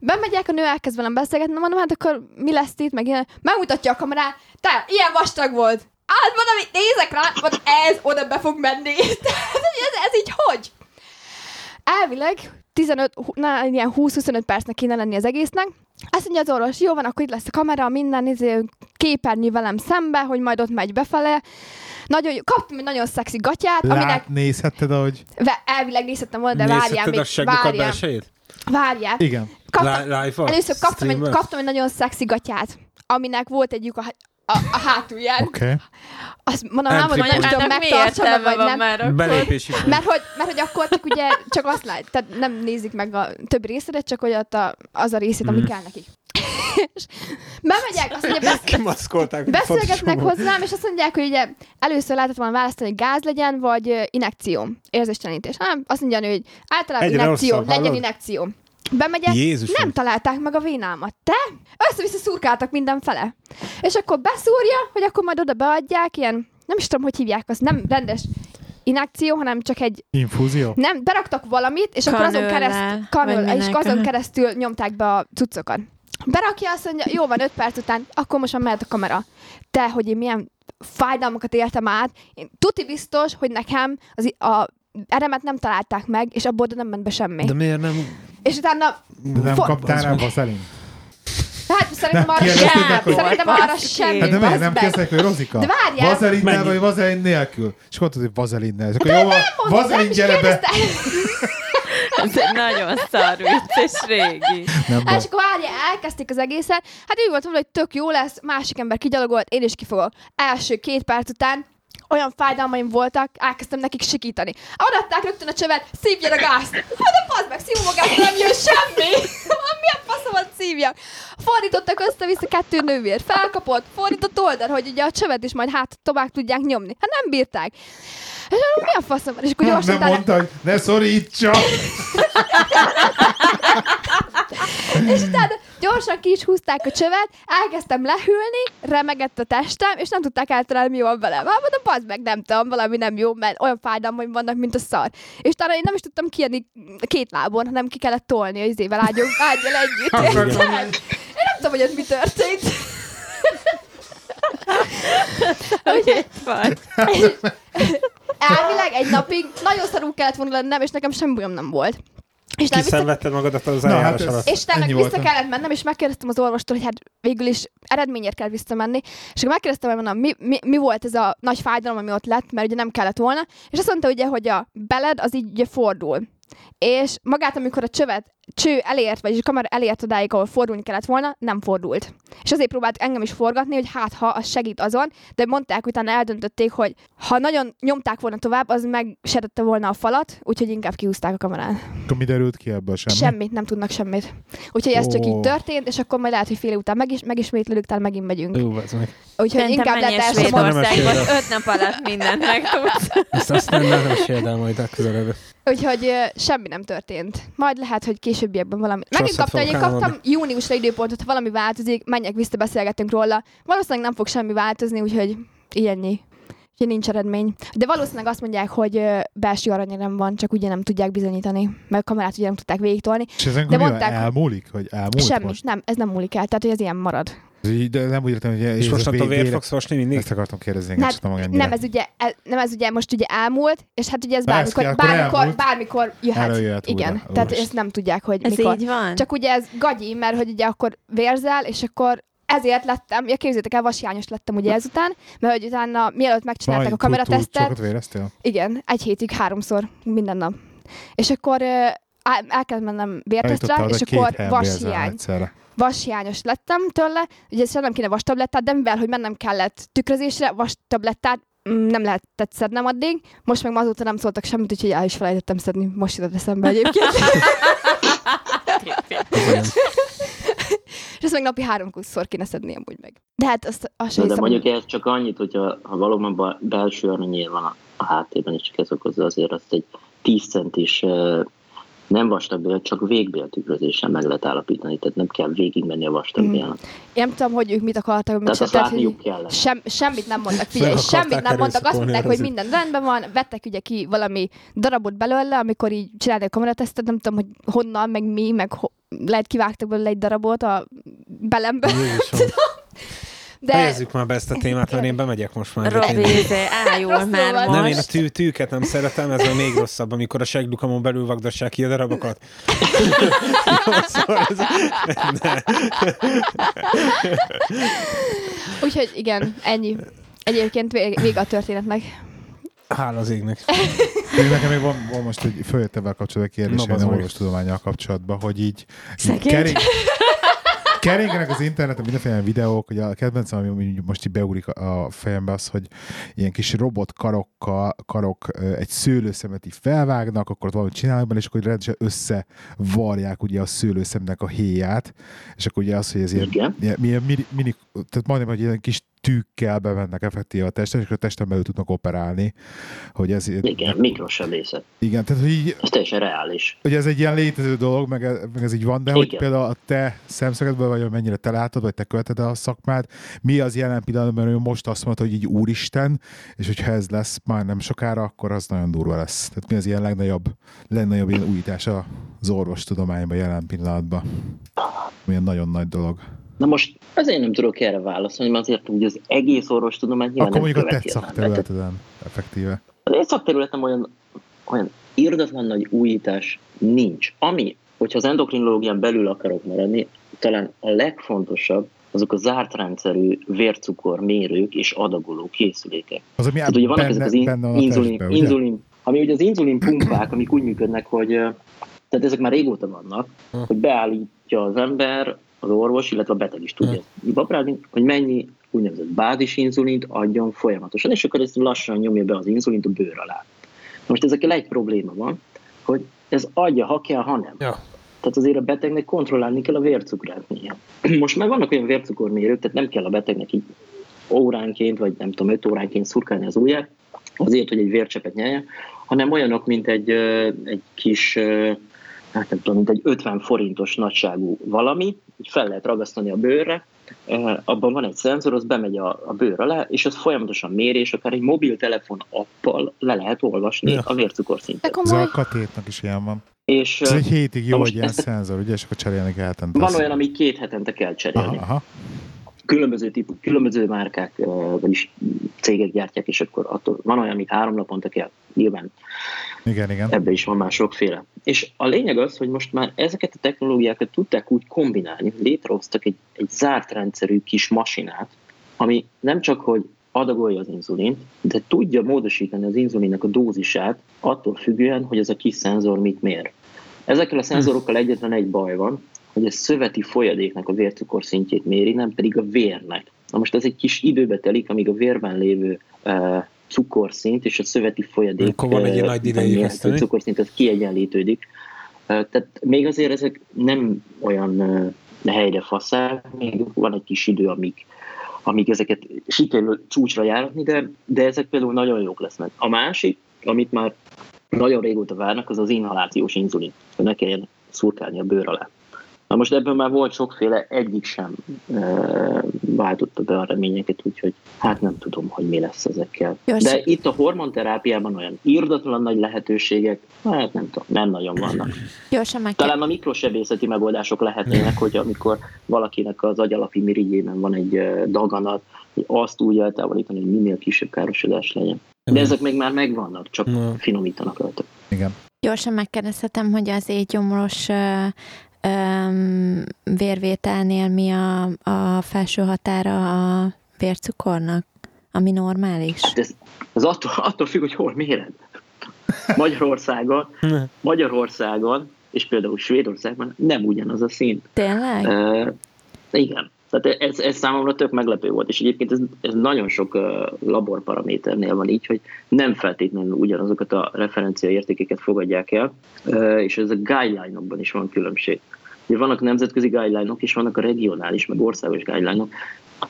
Bemegyek, a nő elkezd velem beszélgetni, mondom, hát akkor mi lesz itt, meg ilyen. Megmutatja a kamerát, te, ilyen vastag volt. Hát mondom, itt nézek rá, mondom, ez oda be fog menni. Tehát, ez, ez így hogy? Elvileg 15, hú- na, ilyen 20-25 percnek kéne lenni az egésznek. Azt mondja az orvos, jó van, akkor itt lesz a kamera, minden izé, képernyő velem szembe, hogy majd ott megy befele. Nagyon jó. Kaptam egy nagyon szexi gatyát, aminek Lát, nézhetted, ahogy... ve- elvileg nézhettem volna, de várjál még, várjál, belsejét? várjál. Igen. Kaptam, először kaptam egy, kaptam egy nagyon szexi gatyát, aminek volt egy lyuk a, a, a hátulján. Oké. Okay. Azt mondom, nem, hogy nem point. tudom, értelme vagy nem. már akkor? Belépési. Mert hogy, mert hogy akkor csak ugye csak azt lát, tehát nem nézik meg a több részedet, csak hogy ott a, az a részét, ami Mhm. kell nekik. és bemegyek, azt mondja, besz, hogy beszélgetnek hozzám, és azt mondják, hogy ugye először lehetett volna választani, hogy gáz legyen, vagy inekció, érzéstelenítés. Nem, azt mondja, hogy általában Egyre inekció, legyen hallod? inekció. Bemegyek, Jézusom. nem találták meg a vénámat. Te? Össze-vissza szurkáltak mindenfele. És akkor beszúrja, hogy akkor majd oda beadják, ilyen, nem is tudom, hogy hívják azt, nem rendes inekció, hanem csak egy, Infúzió? nem, beraktak valamit, és akkor azon keresztül, vagy és azon keresztül nyomták be a cuccokat. Berakja, azt mondja, jó van, öt perc után, akkor most már mehet a kamera. Te, hogy én milyen fájdalmakat éltem át, én tuti biztos, hogy nekem az, a eremet nem találták meg, és abból nem ment be semmi. De miért nem... És utána, De nem For- kaptál rá vazelin? hát szerintem Nem, arra sem, szerintem arra semmi. Hát de miért nem kérdeztek, hogy Rozika? De várjál. Vazelinnel vagy vazelin nélkül? És akkor mondtad, hogy vazelinnel. És akkor De jó, vazelin is gyere be. Ez egy nagyon szar vicc, és régi. Nem baj. És akkor várjál, elkezdték az egészet. Hát úgy volt volna, hogy tök jó lesz, másik ember kigyalogolt, én is kifogok. Első két perc után olyan fájdalmaim voltak, elkezdtem nekik sikítani. Adatták rögtön a csövet, szívja a gázt. Hát de bazd meg, szívom a gázt, nem jön semmi. Mi a faszomat szívjak? Fordítottak össze-vissza kettő nővér. Felkapott, fordított oldal, hogy ugye a csövet is majd hát tovább tudják nyomni. Hát nem bírták. És mi a faszom? És akkor gyorsan Nem mondta, ne szorítsa. És utána gyorsan ki is húzták a csövet, elkezdtem lehűlni, remegett a testem, és nem tudták eltalálni, mi van velem. Hát mondom, bazd meg, nem tudom, valami nem jó, mert olyan fájdalmaim vannak, mint a szar. És utána én nem is tudtam kijönni két lábon, hanem ki kellett tolni az izével ágyunk, ágyjal együtt. Én nem tudom, hogy ott mi történt. Hogy itt vagy. Elvileg egy napig nagyon szarul kellett volna lennem, és nekem semmi bajom nem volt. És nem vissza, Kiszenvedted magadat az Na, hát alatt. És utána vissza voltam. kellett mennem, és megkérdeztem az orvostól, hogy hát végül is eredményért kell visszamenni. És akkor megkérdeztem, hogy mondom, mi, mi, mi, volt ez a nagy fájdalom, ami ott lett, mert ugye nem kellett volna. És azt mondta, ugye, hogy a beled az így ugye fordul. És magát, amikor a csövet, cső elért, vagyis a kamera elért odáig, ahol fordulni kellett volna, nem fordult. És azért próbált engem is forgatni, hogy hát ha az segít azon, de mondták, utána eldöntötték, hogy ha nagyon nyomták volna tovább, az megsértette volna a falat, úgyhogy inkább kiúzták a kamerán. Akkor mi derült ki ebből semmi? Semmit, nem tudnak semmit. Úgyhogy ez csak Ó. így történt, és akkor majd lehet, hogy fél után megis, megismétlődik, talán megint megyünk. Jó, ez meg. Úgyhogy Szerintem inkább lehet első Svédország. mondat. Svédországba, Nem öt nap alatt mindent megtudsz. Ezt azt nem, nem meséld el majd a közelebb. Úgyhogy semmi nem történt. Majd lehet, hogy későbbiekben valami. Megint Rosszat kaptam, én kaptam júniusra időpontot, ha valami változik, menjek vissza, beszélgetünk róla. Valószínűleg nem fog semmi változni, úgyhogy ilyennyi. Úgyhogy nincs eredmény. De valószínűleg azt mondják, hogy belső aranyérem van, csak ugye nem tudják bizonyítani, mert a kamerát ugye nem tudták végigtolni. És ezen De mondták- elmúlik? Hogy elmúlt Semmi, most? nem, ez nem múlik el, tehát hogy ez ilyen marad. De nem úgy értem, hogy És ez most a attól vé- vér fogsz fosni mindig? Ezt akartam kérdezni, Nem, csak nem. Nem ez, ugye, nem ez ugye most ugye elmúlt, és hát ugye ez Persze, bármikor, akkor bármikor, elmúlt. bármikor jöhet. Előjöhet újra. Igen, tehát Úristen. ezt nem tudják, hogy Ez mikor. így van? Csak ugye ez gagyi, mert hogy ugye akkor vérzel, és akkor ezért lettem, ja képzétek el, vashiányos lettem ugye ezután, mert hogy utána mielőtt megcsinálták Vaj, a kameratesztet, sokat véreztél? igen, egy hétig háromszor minden nap. És akkor el, el kellett mennem vértesztre, és akkor vashiány. Vashiányos lettem tőle, ugye nem kéne vastablettát, de mivel, hogy mennem kellett tükrözésre, vastablettát mm, nem lehetett szednem addig. Most meg ma azóta nem szóltak semmit, úgyhogy el is felejtettem szedni. Most jutott eszembe egyébként. És ezt meg napi háromszor kéne szedni amúgy meg. De hát azt, azt sem de hiszem, mondjuk ez csak annyit, hogyha ha valóban ba- belső aranyér van a, a háttérben, és csak ez okozza azért azt egy 10 centis uh, nem vastagbél, csak végbél tükrözéssel meg lehet állapítani, tehát nem kell végigmenni a vastagbélnek. én nem tudom, hogy ők mit akartak, mit Tehát azt tehát, hogy sem, semmit nem mondtak, figyelj, semmit nem mondtak, azt mondták, hogy minden rendben van, vettek ugye ki valami darabot belőle, amikor így csinálták a kameratesztet, nem tudom, hogy honnan, meg mi, meg ho- lehet kivágtak belőle egy darabot a belembe, Jézusom. de Fejezzük már be ezt a témát, mert én bemegyek most már. Robi, izé, ájul Rosszul már most. Nem, én a tű, tűket nem szeretem, ez a még rosszabb, amikor a seglukamon belül vagdassák ki a darabokat. Jó, szóval ez, úgyhogy igen, ennyi. Egyébként vég- a történetnek. Hála az égnek. De nekem még van, van most egy följött ebben kapcsolatban kérdés, Na, egy orvostudományjal kapcsolatban, hogy így, így Szegény. Kering, Keringenek az interneten mindenféle videók, hogy a kedvencem, ami most így beugrik a fejembe az, hogy ilyen kis robot karokkal, karok egy szőlőszemet így felvágnak, akkor ott valamit csinálnak benne, és akkor rendesen összevarják ugye a szőlőszemnek a héját, és akkor ugye az, hogy ez ilyen, Igen. ilyen, milyen mini, mini, tehát majdnem, hogy ilyen kis tűkkel bemennek effektíve a testet, és a testen belül tudnak operálni, hogy ez Igen, mikrosebészet. igen, tehát hogy így, Ez teljesen reális. hogy ez egy ilyen létező dolog, meg, meg ez így van, de hogy Igen. például a te szemszögedből, vagy mennyire te látod, vagy te követed a szakmát, mi az jelen pillanatban, hogy most azt mondta, hogy így úristen, és hogyha ez lesz már nem sokára, akkor az nagyon durva lesz. Tehát mi az ilyen legnagyobb, legnagyobb ilyen újítás az orvostudományban jelen pillanatban? Milyen nagyon nagy dolog. Na most azért nem tudok erre válaszolni, mert azért úgy az egész orvostudomány nyilván Akkor nem mondjuk a te szakterületeden, effektíve. Az én szakterületem olyan, olyan irdatlan nagy újítás nincs. Ami, hogyha az endokrinológián belül akarok maradni, talán a legfontosabb azok a zárt rendszerű vércukor mérők és adagoló készülékek. Az, ami Tehát ugye vannak benne, ezek az in, benne a inzulin, testben, ugye? inzulin, ami ugye az inzulin pumpák, amik úgy működnek, hogy tehát ezek már régóta vannak, Hm. hogy beállítja az ember, az orvos, illetve a beteg is tudja Hm. babrálni, hogy mennyi úgynevezett bázis inzulint adjon folyamatosan, és akkor ez lassan nyomja be az inzulint a bőr alá. Most ezekkel egy probléma van, hogy ez adja, ha kell, ha nem. Ja. Tehát azért a betegnek kontrollálni kell a vércukrát néha. Most már vannak olyan vércukormérők, tehát nem kell a betegnek így óránként, vagy nem tudom, öt óránként szurkálni az ujját, azért, hogy egy vércsepet nyeljen, hanem olyanok, mint egy, egy kis, hát nem tudom, mint egy 50 forintos nagyságú valami, így fel lehet ragasztani a bőrre, ö, abban van egy szenzor, az bemegy a, a bőr alá, és az folyamatosan méri, és akár egy mobiltelefon appal le lehet olvasni Ja. a vércukorszintet. Ez a katétnak is ilyen van. És Ez egy hétig jó egy ilyen szenzor, ugye, és akkor cserélni kell hetente. van olyan, ami két hetente kell cserélni. Aha, aha. Különböző típus, különböző márkák, vagyis cégek gyártják, és akkor attól van olyan, amit három naponta kell. Nyilván Igen, igen. ebbe is van már sokféle. És a lényeg az, hogy most már ezeket a technológiákat tudták úgy kombinálni, létrehoztak egy, egy zárt rendszerű kis masinát, ami nem csak, hogy adagolja az inzulint, de tudja módosítani az inzulinnak a dózisát attól függően, hogy ez a kis szenzor mit mér. Ezekkel a szenzorokkal egyetlen egy baj van, hogy a szöveti folyadéknak a vércukorszintjét méri, nem pedig a vérnek. Na most ez egy kis időbe telik, amíg a vérben lévő uh, cukorszint és a szöveti folyadék Akkor van egy eh, nagy ideig cukorszint, az kiegyenlítődik. Uh, tehát még azért ezek nem olyan uh, helyre faszák, még van egy kis idő, amíg, amíg ezeket sikerül csúcsra járatni, de, de ezek például nagyon jók lesznek. A másik, amit már nagyon régóta várnak, az az inhalációs inzulin, hogy ne kelljen szurkálni a bőr alá. Na most ebből már volt sokféle, egyik sem e, váltotta be a reményeket, úgyhogy hát nem tudom, hogy mi lesz ezekkel. Jó, De itt a hormonterápiában olyan irdatlan nagy lehetőségek, hát nem tudom, nem nagyon vannak. Gyorsan meg Talán a mikrosebészeti megoldások lehetnének, hogy amikor valakinek az agyalapi mirigyében van egy daganat, hogy azt úgy eltávolítani, hogy minél kisebb károsodás legyen. De ezek még már megvannak, csak Na. finomítanak rajta. igen. Gyorsan megkérdezhetem, hogy az égyomros ö, öm, vérvételnél mi a, a felső határa a vércukornak, ami normális? Hát ez, ez attól, attól függ, hogy hol méred. Magyarországon, Magyarországon, és például Svédországban nem ugyanaz a szint. Tényleg? Uh, igen. Tehát ez, ez számomra tök meglepő volt, és egyébként ez, ez nagyon sok uh, laborparaméternél van így, hogy nem feltétlenül ugyanazokat a referencia értékeket fogadják el, uh, és ez a guideline-okban is van különbség. Ugye vannak nemzetközi guideline-ok, és vannak a regionális, meg országos guideline-ok,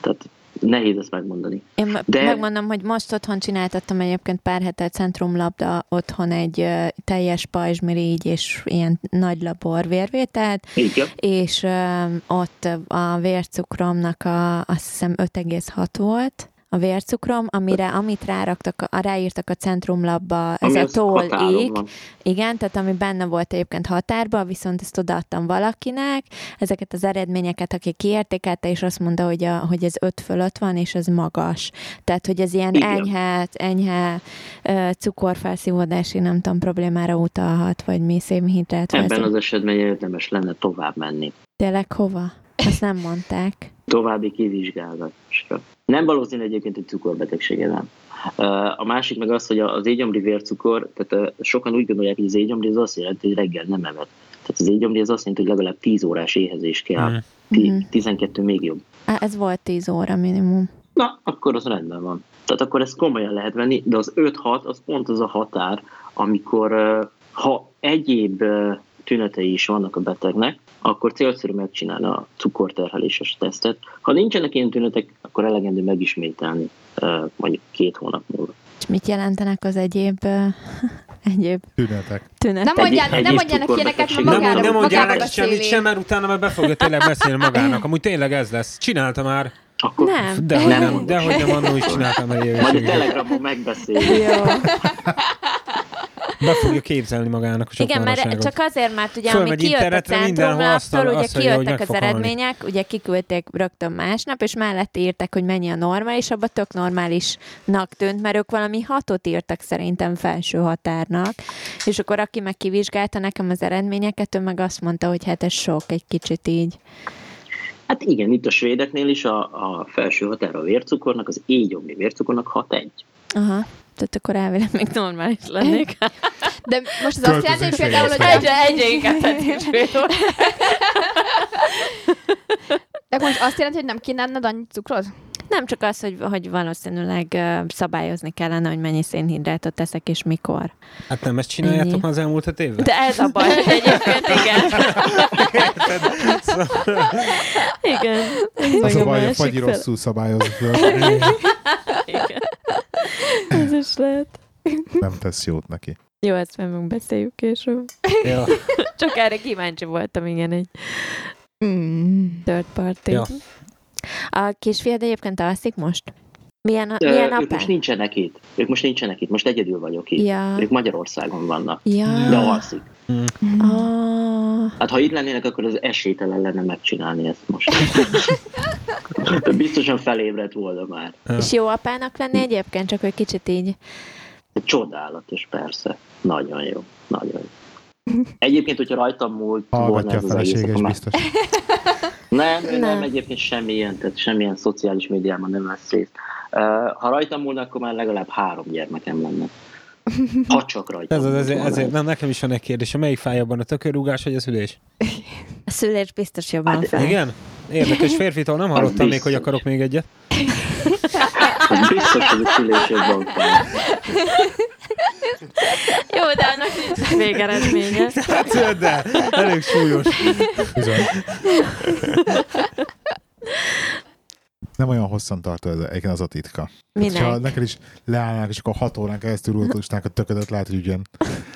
tehát nehéz ezt megmondani. Én de... Megmondom, hogy most otthon csináltattam egyébként pár hete centrumlabda otthon egy teljes pajzsmirigy és ilyen nagy labor vérvételt, Igen. és ö, ott a vércukromnak a, azt hiszem 5,6 volt a vércukrom, amire, amit ráraktak, a, ráírtak a centrumlabba, ez a toll ék, igen, tehát ami benne volt egyébként határban, viszont ezt odaadtam valakinek, ezeket az eredményeket, aki kiértékelte, és azt mondta, hogy, a, hogy ez 5 fölött van, és ez magas. Tehát, hogy ez ilyen Igen. enyhe, enyhe cukorfelszívódási, nem tudom, problémára utalhat, vagy mi szénhidrát Ebben az esetben érdemes lenne tovább menni. Tényleg hova? Azt nem mondták. További kivizsgálásra. Nem valószínű egyébként, hogy cukorbetegsége van. A másik meg az, hogy az égyomri vércukor, tehát sokan úgy gondolják, hogy az égyomri az azt jelenti, hogy reggel nem evett. Tehát az égyomri az azt jelenti, hogy legalább 10 órás éhezés kell. Mm. 12 még jobb. Á, Ez volt 10 óra minimum. Na, akkor az rendben van. Tehát akkor ezt komolyan lehet venni, de az 5-6 az pont az a határ, amikor ha egyéb tünetei is vannak a betegnek, akkor célszerű megcsinálni a cukorterheléses tesztet. Ha nincsenek ilyen tünetek, akkor elegendő megismételni mondjuk két hónap múlva. És mit jelentenek az egyéb, egyéb Tünetek. tünetek? Nem mondjál, egy nem mondjának ilyeneket, mert. Nem, magára, mond, nem mondjál neki semmit sem, mert utána meg be fogja tényleg beszélni magának. Amúgy tényleg ez lesz. Csinálta már. Akkor Nem. De hogy Nem nem, mondom de hogy nem annó is csináltam egy Majd a telegramon megbeszéljük. Jó. Be fogja képzelni magának a Igen, mert csak azért, mert ugye ami kijött a centrumlaptól, azt- ugye azt kijöttek az halni. eredmények, ugye kiküldték rögtön másnap, és mellett írtak, hogy mennyi a normális, abban tök normálisnak tűnt, mert ők valami hatot írtak szerintem felső határnak, és akkor aki meg kivizsgálta nekem az eredményeket, ő meg azt mondta, hogy hát ez sok egy kicsit így. Hát igen, itt a svédeknél is a, a felső határa a vércukornak, az égyomri vércukornak 6-1. Aha. Tehát akkor elvileg még normális lennék. De most az azt jelenti, hogy például, hogy egyre, egyre inkább de most azt jelenti, hogy nem enned annyi cukrot? Nem csak az, hogy, hogy valószínűleg szabályozni kellene, hogy mennyi szénhidrátot teszek és mikor. Hát nem ezt csináljátok Ennyi. már az elmúlt öt évben? De ez a baj, hogy egyébként igen. igen. Ez Az a baj, a fagyi fele. rosszul szabályozott, Igen. Ez is lehet. nem tesz jót neki. Jó, ezt meg megbeszéljük később. Ja. Csak erre kíváncsi voltam, igen, egy Mm. third party. Ja. A kisfiad egyébként alszik most? Milyen, a, milyen ők most apám? nincsenek itt. Ők most nincsenek itt. Most egyedül vagyok itt. Ja. Ők Magyarországon vannak. Ja. De alszik. Ah. Hát ha itt lennének, akkor az esélytelen lenne megcsinálni ezt most. Biztosan felébredt volna már. És jó apának lenni egyébként, csak hogy kicsit így. Csodálatos, persze. Nagyon jó. Nagyon jó. Egyébként, hogyha rajtam múlt volna Hallgatja a ez az egész, már... biztos. Nem, nem, Nem. egyébként semmilyen, tehát semmilyen szociális médiában nem vesz részt. Ha rajtam múlna, akkor már legalább három gyermekem lenne. Ha csak rajtam Ez az, ezért, volna. ezért, nem, nekem is van egy kérdés. Melyik fáj jobban, a tökörrúgás vagy a szülés? A szülés biztos jobban Hát, fel. Igen? Érdekes férfitól nem hallottam még, hogy akarok még egyet. Biztos, hogy a szülés jobban fel. Jó, de annak nincs végeredménye. Hát, de elég súlyos. Bizony. Nem olyan hosszan tartó ez, egyébként az a titka. Minek? Ha neked is leállnák, és akkor hat órán keresztül rúgtusnák a töködet, lehet, hogy ugyan.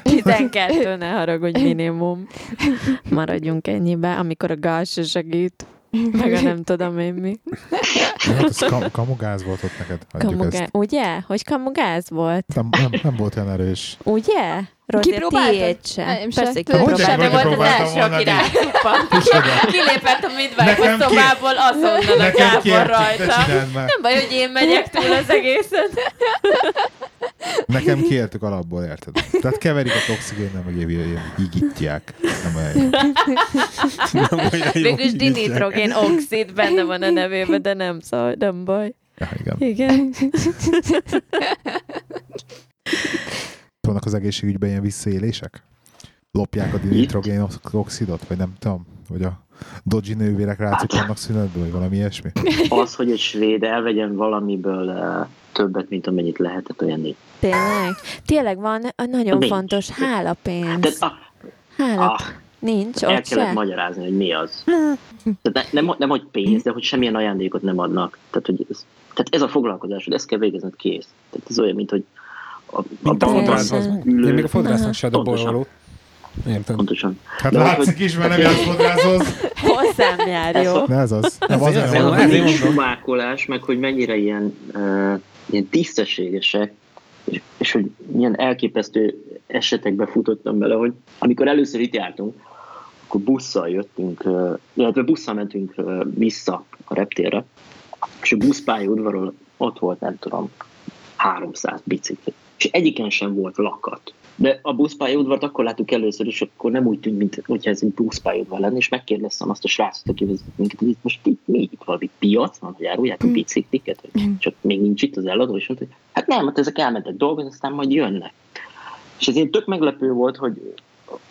12, ne haragudj minimum. Maradjunk ennyibe, amikor a gáz se segít. Meg a nem tudom én mi. Hát ez kam- kamugáz volt ott neked. Kamugá... ezt. Ugye? Hogy kamugáz volt? Nem, nem, nem volt olyan erős. Ugye? Rozé, Kipróbáltad? tiéd sem. Nem. Persze, kipróbáltam. hogy De volt az első, aki de- rákuppa. Kilépett a midwife szobából, azonnal a Gábor rajta. Nem baj, hogy én megyek túl az egészen. Nekem kértük alapból, érted? Tehát keverik a toxigénnel, meg ilyen- ilyen higítják. Nem olyan jó. Nem olyan jó, Végülis dinitrogén oxid benne van a nevében, de nem szól, nem baj. Ja, igen. Igen. Vannak az egészségügyben ilyen visszaélések? Lopják a dinitrogén oxidot, vagy nem tudom, vagy a Dodgy nővérek ráciklannak szünetbe, vagy valami ilyesmi. Az, hogy egy svéd elvegyen valamiből uh, többet, mint amennyit lehetett, olyan. Tényleg? Tényleg van a nagyon Nincs. fontos hálapénz. Tehát ah, Hálap. ah, Nincs el ott kellett se? magyarázni, hogy mi az. Tehát ne, nem, nem, hogy pénz, de hogy semmilyen ajándékot nem adnak. Tehát, hogy ez, tehát ez a foglalkozásod, ezt kell végezned kész. Tehát ez olyan, mint hogy a, a Mint a bankban fodrászhoz. ülő- Én még a fodrásznak se Pontosan. bolyolót. Érted? Pontosan. Hát De látszik hogy- is, mert nem jársz fodrászhoz. Hozzám jár, Ez jó? a- De ez az. Nem, az van. ezért nincs mondom. sumákolás, meg hogy mennyire ilyen, uh, ilyen tisztességesek, és, és hogy milyen elképesztő esetekbe futottam bele, hogy amikor először itt jártunk, akkor busszal jöttünk, uh, illetve busszal mentünk uh, vissza a reptérre, és a buszpálya udvarról ott volt, nem tudom, 300 bicikli. És egyiken sem volt lakat. De a buszpályaudvart akkor láttuk először, és akkor nem úgy tűnt, mint hogyha ez egy buszpályaudvar lenne, és megkérdeztem azt a srácot, aki vezet minket, hogy itt most itt mi, itt valami piac van, hogy árulják a bicikliket, vagy csak még nincs itt az eladó, és mondta, hogy hát nem, hát ezek elmentek dolgozni, aztán majd jönnek. És ez ilyen tök meglepő volt, hogy,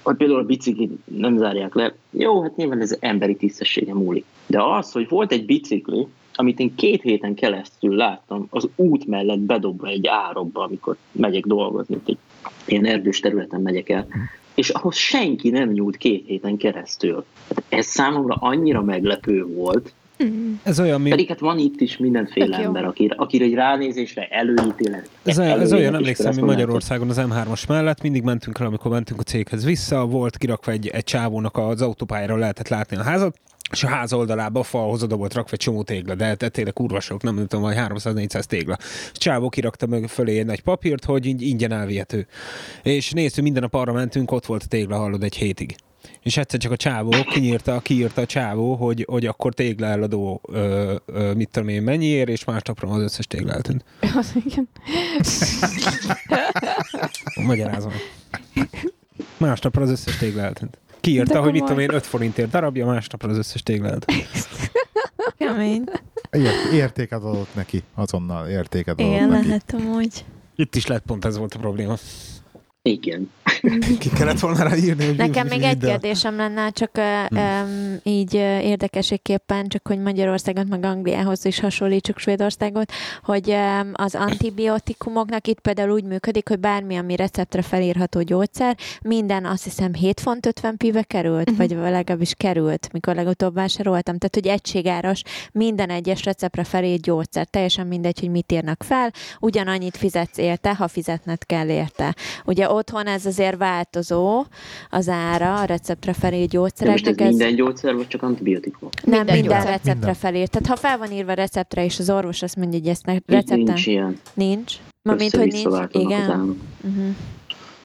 hogy például a biciklit nem zárják le. Jó, hát nyilván ez emberi tisztessége múlik. De az, hogy volt egy bicikli, amit én két héten keresztül láttam, az út mellett bedobva egy árokba, amikor megyek dolgozni, egy ilyen erdős területen megyek el, és ahhoz senki nem nyúlt két héten keresztül. Hát ez számomra annyira meglepő volt, Ez olyan, mint pedig hát van itt is mindenféle ember, akire, akire egy ránézésre előítélet. Ez olyan, ez olyan emlékszem, mi Magyarországon az M3-as mellett mindig mentünk el, amikor mentünk a céghez vissza, volt kirakva egy, egy csávónak az autópályára lehetett látni a házat, és a ház oldalába a falhoz oda volt rakva egy csomó tégla, de hát tényleg kurva sok, nem tudom, vagy 300-400 tégla. Csávó kirakta meg fölé egy nagy papírt, hogy ingyen elvihető. És néztük, minden nap arra mentünk, ott volt a tégla, hallod, egy hétig. És egyszer csak a csávó kinyírta, kiírta a csávó, hogy, hogy akkor tégla eladó, ö, ö, mit tudom én, mennyiért, és másnapra az összes tégla eltűnt. Az, igen. Magyarázom. Másnapra az összes tégla eltűnt. Kiírta, De hogy mit tudom én, 5 forintért darabja, másnapra az összes eltűnt. Kemény. Ért, értéket adott neki, azonnal értéket adott Igen, neki. lehet amúgy. Itt is lett pont ez volt a probléma. Igen. Ki kellett volna rá írni, hogy Nekem még egy kérdésem lenne, csak uh, um, így érdekességképpen, csak hogy Magyarországot meg Angliához is hasonlítsuk Svédországot, hogy um, az antibiotikumoknak itt például úgy működik, hogy bármi, ami receptre felírható gyógyszer, minden azt hiszem 7 font 50 pive került, Mhm. vagy legalábbis került, mikor legutóbb vásároltam. Tehát, hogy egységáros minden egyes receptre felírt gyógyszer, teljesen mindegy, hogy mit írnak fel, ugyanannyit fizetsz érte, ha fizetned kell érte. Ugye otthon ez azért változó az ára a receptre felírt De most ez gyógyszereknek. Ez minden gyógyszer, vagy csak antibiotikum? nem Minden minden, gyógyszer. receptre Minden. felírt. Tehát ha fel van írva receptre, és az orvos azt mondja, hogy ezt ne, recepten nincs ilyen. nincs. Ma mint hogy nincs. Igen. Uh-huh.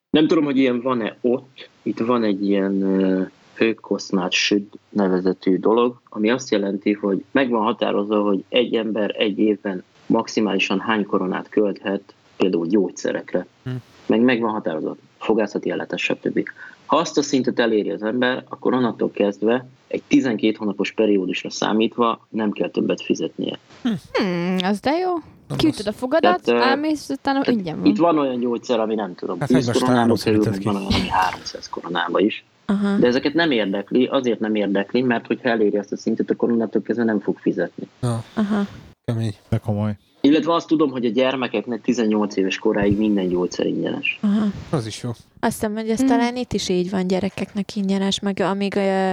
Nem tudom, hogy ilyen van-e ott. Itt van egy ilyen uh, hőkoszmát süd nevezetű dolog, ami azt jelenti, hogy meg van határozva, hogy egy ember egy évben maximálisan hány koronát költhet például gyógyszerekre. Hm. Meg meg van határozva, fogászati ellátás, stb. Ha azt a szintet eléri az ember, akkor onnantól kezdve egy 12 hónapos periódusra számítva nem kell többet fizetnie. Hmm, az de jó. Kiütöd a fogadat, Tehát, elmész, utána Tehát ingyen van. Itt van olyan gyógyszer, ami nem tudom, Hát 10 hogy most koronába kerül, meg van olyan, ami 300 koronába is. Aha. De ezeket nem érdekli, azért nem érdekli, mert hogyha eléri azt a szintet, akkor onnantól kezdve nem fog fizetni. Aha. kemény. De komoly. Illetve azt tudom, hogy a gyermekeknek 18 éves koráig minden gyógyszer ingyenes. Aha. Az is jó. Azt hiszem, hogy ez Mm. talán itt is így van gyerekeknek ingyenes, meg amíg ö,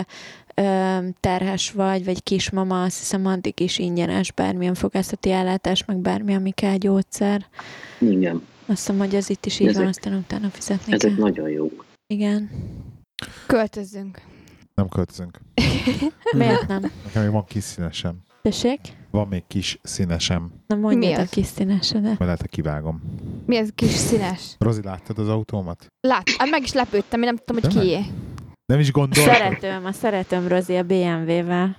ö, terhes vagy, vagy kismama, azt hiszem addig is ingyenes bármilyen fogászati ellátás, meg bármi, ami kell gyógyszer. Igen, Azt hiszem, hogy ez itt is így Ezek- van, aztán utána fizetni ezek kell. nagyon jók. Igen. Költözzünk. Nem költözünk. Miért nem? Nekem még van kis színesem. Tessék? Van még kis színesem, Na mondjad Mi a az? kis színesedet. majd lehet, hogy kivágom. Mi ez kis színes? Rozi, láttad az autómat? Lát, hát meg is lepődtem, én nem tudtam, hogy De kié. Nem is gondoltam. Szeretőm, a szeretőm Rozi a BMW-vel.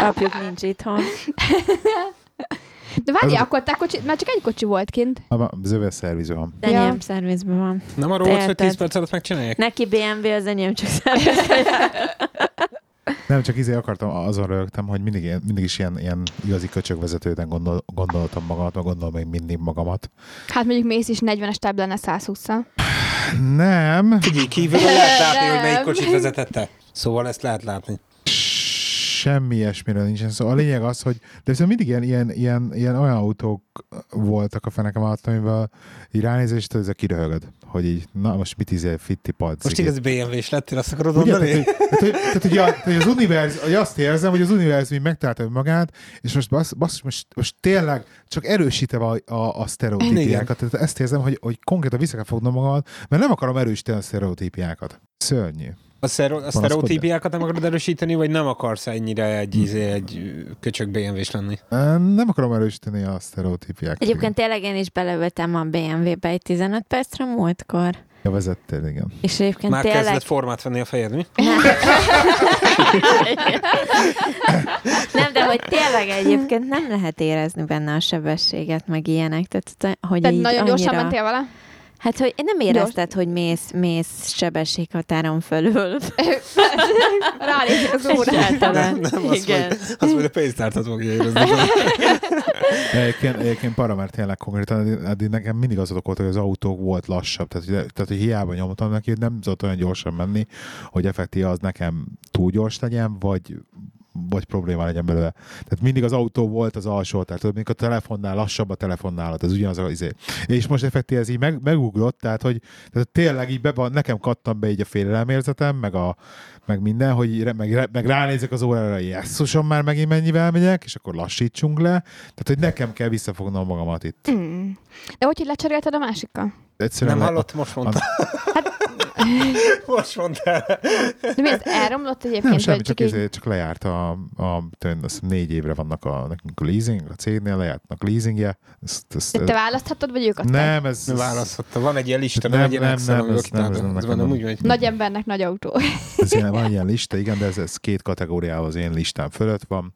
Apjuk nincs itthon. De várjál, akkor te kocsi, már csak egy kocsi volt kint. Az övé szerviz van. De Ja. enyém szervizben van. Nem arról volt, hogy Érted. 10 perc alatt megcsinálják? Neki BMW, az enyém csak szervizben. Nem, csak izé akartam, azon rögtem, hogy mindig, ilyen- mindig is ilyen, ilyen igazi köcsögvezetőnek gondol, gondoltam magamat, meg gondolom még mindig magamat. Hát mondjuk mész is 40-es tábla lenne 120-szal. Nem, Figyelj, kívülről lehet látni, hogy melyik kocsit vezetette. Szóval ezt lehet látni. Semmi ilyesmiről nincsen szó. A lényeg az, hogy de viszont mindig ilyen, ilyen, ilyen, ilyen olyan autók voltak a fenekem alatt, amivel így ránézel, és tudod, ez a kiröhögöd, hogy így, na most mit izé, fitti pad. Most igazi BMW-s lettél, azt akarod Ugye? mondani? Tehát, hogy, tehát, hogy, tehát, hogy, a, hogy az univerzum, hogy azt érzem, hogy az univerzum megtalálta magát, és most, bassz, bassz, most, most tényleg csak erősítem a, a, a sztereotípiákat. Tehát ezt érzem, hogy, hogy konkrétan vissza kell fognom magad, mert nem akarom erősíteni a sztereotípiákat. Szörnyű. A, szero- a sztereotípiákat nem akarod erősíteni, vagy nem akarsz ennyire egy, izé, egy köcsög BMW-s lenni? Nem akarom erősíteni a sztereotípiákat. Egyébként tényleg én is beleültem a BMW-be egy 15 percre múltkor. Ja, vezettél, igen. És egyébként Már tényleg... kezdett formát venni a fejed, mi? nem, de hogy tényleg egyébként nem lehet érezni benne a sebességet, meg ilyenek. Tehát, hogy Tehát így nagyon annyira... gyorsan mentél vele? Hát, hogy nem érezted, hogy mész, mész sebességhatáron fölül. Ránézek az órára. Nem, nem azt Igen. mondja, azt mondja, pénztártat fogja érezni. Egyébként, egyébként para, mert tényleg konkrétan eddig- nekem mindig az volt, hogy az autó volt lassabb, tehát, hogy- tehát hogy hiába nyomtam neki, hogy nem tudott olyan gyorsan menni, hogy effektív az nekem túl gyors legyen, vagy vagy probléma legyen belőle. Tehát mindig az autó volt az alsó, tehát tudod, a telefonnál lassabb a telefonnálat, ez ugyanaz az izé. És most effektív ez így meg, megugrott, tehát hogy tehát tényleg így be van, nekem kattam be így a félelemérzetem, meg, a, meg minden, hogy re- meg, meg ránézek az órára, jesszusom már megint mennyivel megyek, és akkor lassítsunk le. Tehát, hogy nekem kell visszafognom magamat itt. Mm. De hogy, hogy lecserélted a másikkal? Egyszerűen Nem hallott, most mondta. Most mondta el. De mi ez elromlott Nem, egyébként? semmi, vagy csak, így... izé, csak lejárt a, a tőn, azt négy évre vannak a, nekünk a leasing, a cégnél lejártnak leasingje. Ezt, ezt, De te választhatod, vagy ők adták? nem, ez, Nem választhatta. Van egy ilyen lista, Nem, nem, egy nem, nem, ez nem, ez kitáltam. nem nem van. úgy megy. Nagy embernek nagy autó. ez ilyen, van ilyen lista, igen, de ez, ez két kategóriával az én listám fölött van,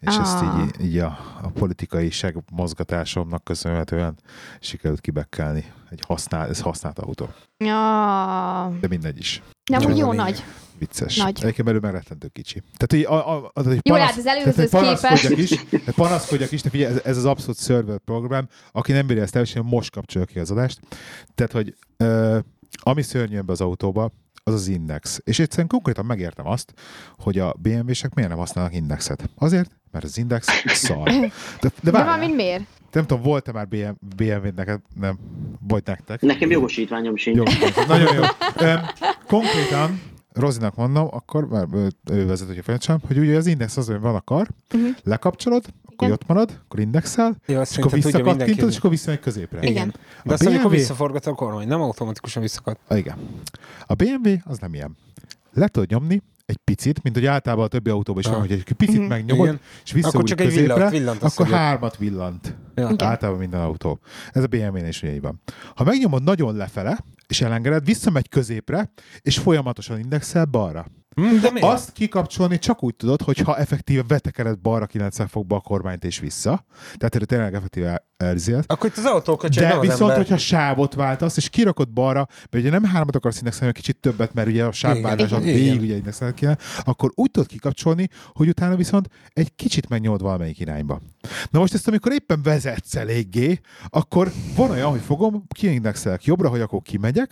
és Ah. ezt így, így a, a politikai segmozgatásomnak köszönhetően sikerült kibekkelni. Egy használ, ez használt autó, Ja. de mindegy is. Nem, úgy az a jó nagy. Vicces. Nagy. Egyébként belül meg rettentő kicsi. Tehát, hogy, a, a, a, hogy Jó, panasz- hát az előzőhöz hogy panaszkodjak is, de panaszkodjak is, de figyelj, ez, ez az abszolút server program, aki nem bírja ezt elviselni, most kapcsolja ki az adást. Tehát, hogy ö, ami szörnyű ebbe az autóba, az az index. És egyszerűen konkrétan megértem azt, hogy a BMW-sek miért nem használnak indexet. Azért, mert az index szar. De, de, De mind miért? nem tudom, volt-e már BMW, BMW neked, nem, vagy nektek? Nekem jogosítványom sincs. Jó, nagyon jó. Konkrétan, Rozinak mondom, akkor, mert ő, vezet, hogy a hogy ugye az index az, hogy van a kar, Uh-huh. lekapcsolod, akkor Igen. ott marad, akkor indexel, Jó, azt és akkor visszakattintod, és akkor visszamegy középre. Igen. De azt A amikor BMW visszaforgat a kormány, nem automatikusan visszakad. Ah, Igen. A BMW az nem ilyen. Le tudod nyomni egy picit, mint hogy általában a többi autóban is van, Ah. hogy egy picit Mhm. megnyomod, Igen. és visszaúgy Akkor csak egy középre, villant, villant azt akkor mondja. hármat villant. Ja. Igen. Általában minden autó. Ez a BMW-nél is ugyanígy van. Ha megnyomod nagyon lefele, és elengeded, visszamegy középre, és folyamatosan indexel balra. Hm, De miért? Azt kikapcsolni csak úgy tudod, hogyha effektíve vetekered balra 90 fokba a kormányt és vissza. Tehát erre tényleg effektíve elzélt. Akkor itt az autóköcsög De viszont, ember. hogyha sávot váltasz, és kirakod balra, mert ugye nem hármat akarsz indexelni, kicsit többet, mert ugye a sávváltás igen. végig ugye indexelni kéne, akkor úgy tudod kikapcsolni, hogy utána viszont egy kicsit megnyomod valamelyik irányba. Na most ezt, amikor éppen vezetsz eléggé, akkor van olyan, hogy fogom, kiindexelek jobbra, hogy akkor kimegyek,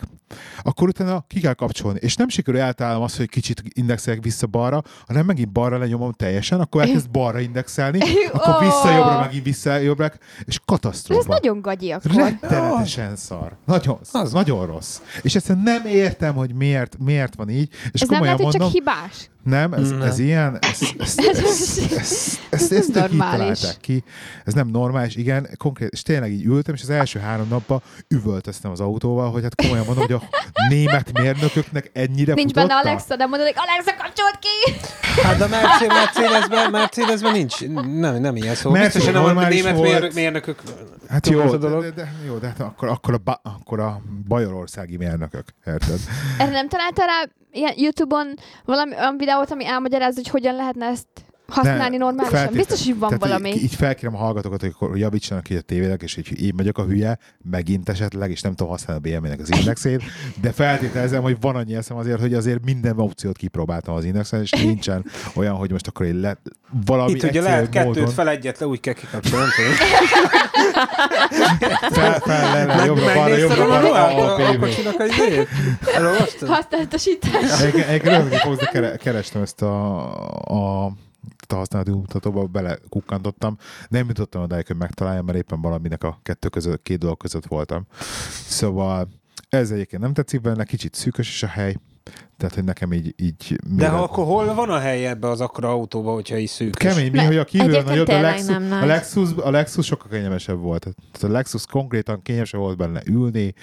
akkor utána ki kell kapcsolni. És nem sikerül eltalálnom azt, hogy kicsit indexelek vissza balra, hanem megint balra lenyomom teljesen, akkor elkezd balra indexelni, akkor vissza jobbra, megint vissza jobbra, és De ez katasztrófa. nagyon gagyi akkor. Rettenetesen szar. Nagyon, az. nagyon rossz. És egyszerűen nem értem, hogy miért, miért van így. És Ez nem lehet, hogy csak mondom, hibás. Nem, ez, Nem. ez ilyen, ez, ez, ez, ez, ez, ez, ezt ők így normális. találták ki. Ez nem normális, igen, konkrét, és tényleg így ültem, és az első három napban üvöltöztem az autóval, hogy hát komolyan mondom, hogy a német mérnököknek ennyire Nincs futotta. benne Alexa, de mondod, hogy Alexa kapcsolt ki! Hát de Mercedesben, Mercedesben nincs, nem, nem ilyen szó. Mercedes Biztosan a német volt. mér, mérnökök. Hát jó, a de, dolog. de, de, jó, de hát akkor, akkor, a, ba, akkor a bajorországi mérnökök, érted? Erre nem találtál rá ilyen YouTube-on valami olyan videót, ami elmagyaráz, hogy hogyan lehetne ezt használni normálisan? Biztos, hogy van Tehát valami. Így, így felkérem a hallgatókat, hogy akkor javítsanak így a tévének, és így én megyek a hülye, megint esetleg, és nem tudom használni a BMW-nek az indexét, de feltételezem, hogy van annyi eszem azért, hogy azért minden opciót kipróbáltam az indexen, és nincsen olyan, hogy most akkor én le, valami Itt ugye lehet kettőt módon fel egyet le, úgy kell kikapcsolni, fel, fel, le, le, jobbra, balra, jobbra, a balra, A, a, a kocsinak egy izét? Elolvastad? Használatosítás. Rögtön de kere- kerestem ezt a, a a használati mutatóba belekukkantottam. Nem jutottam odáig, hogy megtaláljam, mert éppen valaminek a kettő között, két dolog között voltam. Szóval ez egyébként nem tetszik benne, kicsit szűkös is a hely, tehát hogy nekem így... így De ha akkor hol van a hely ebbe az akkora autóba, hogyha is szűk? Kemény, mi, hogy a kívül nagyobb, a Lexus, nem nagy. a, Lexus, a Lexus sokkal kényelmesebb volt. Tehát a Lexus konkrétan kényelmesebb volt benne ülni,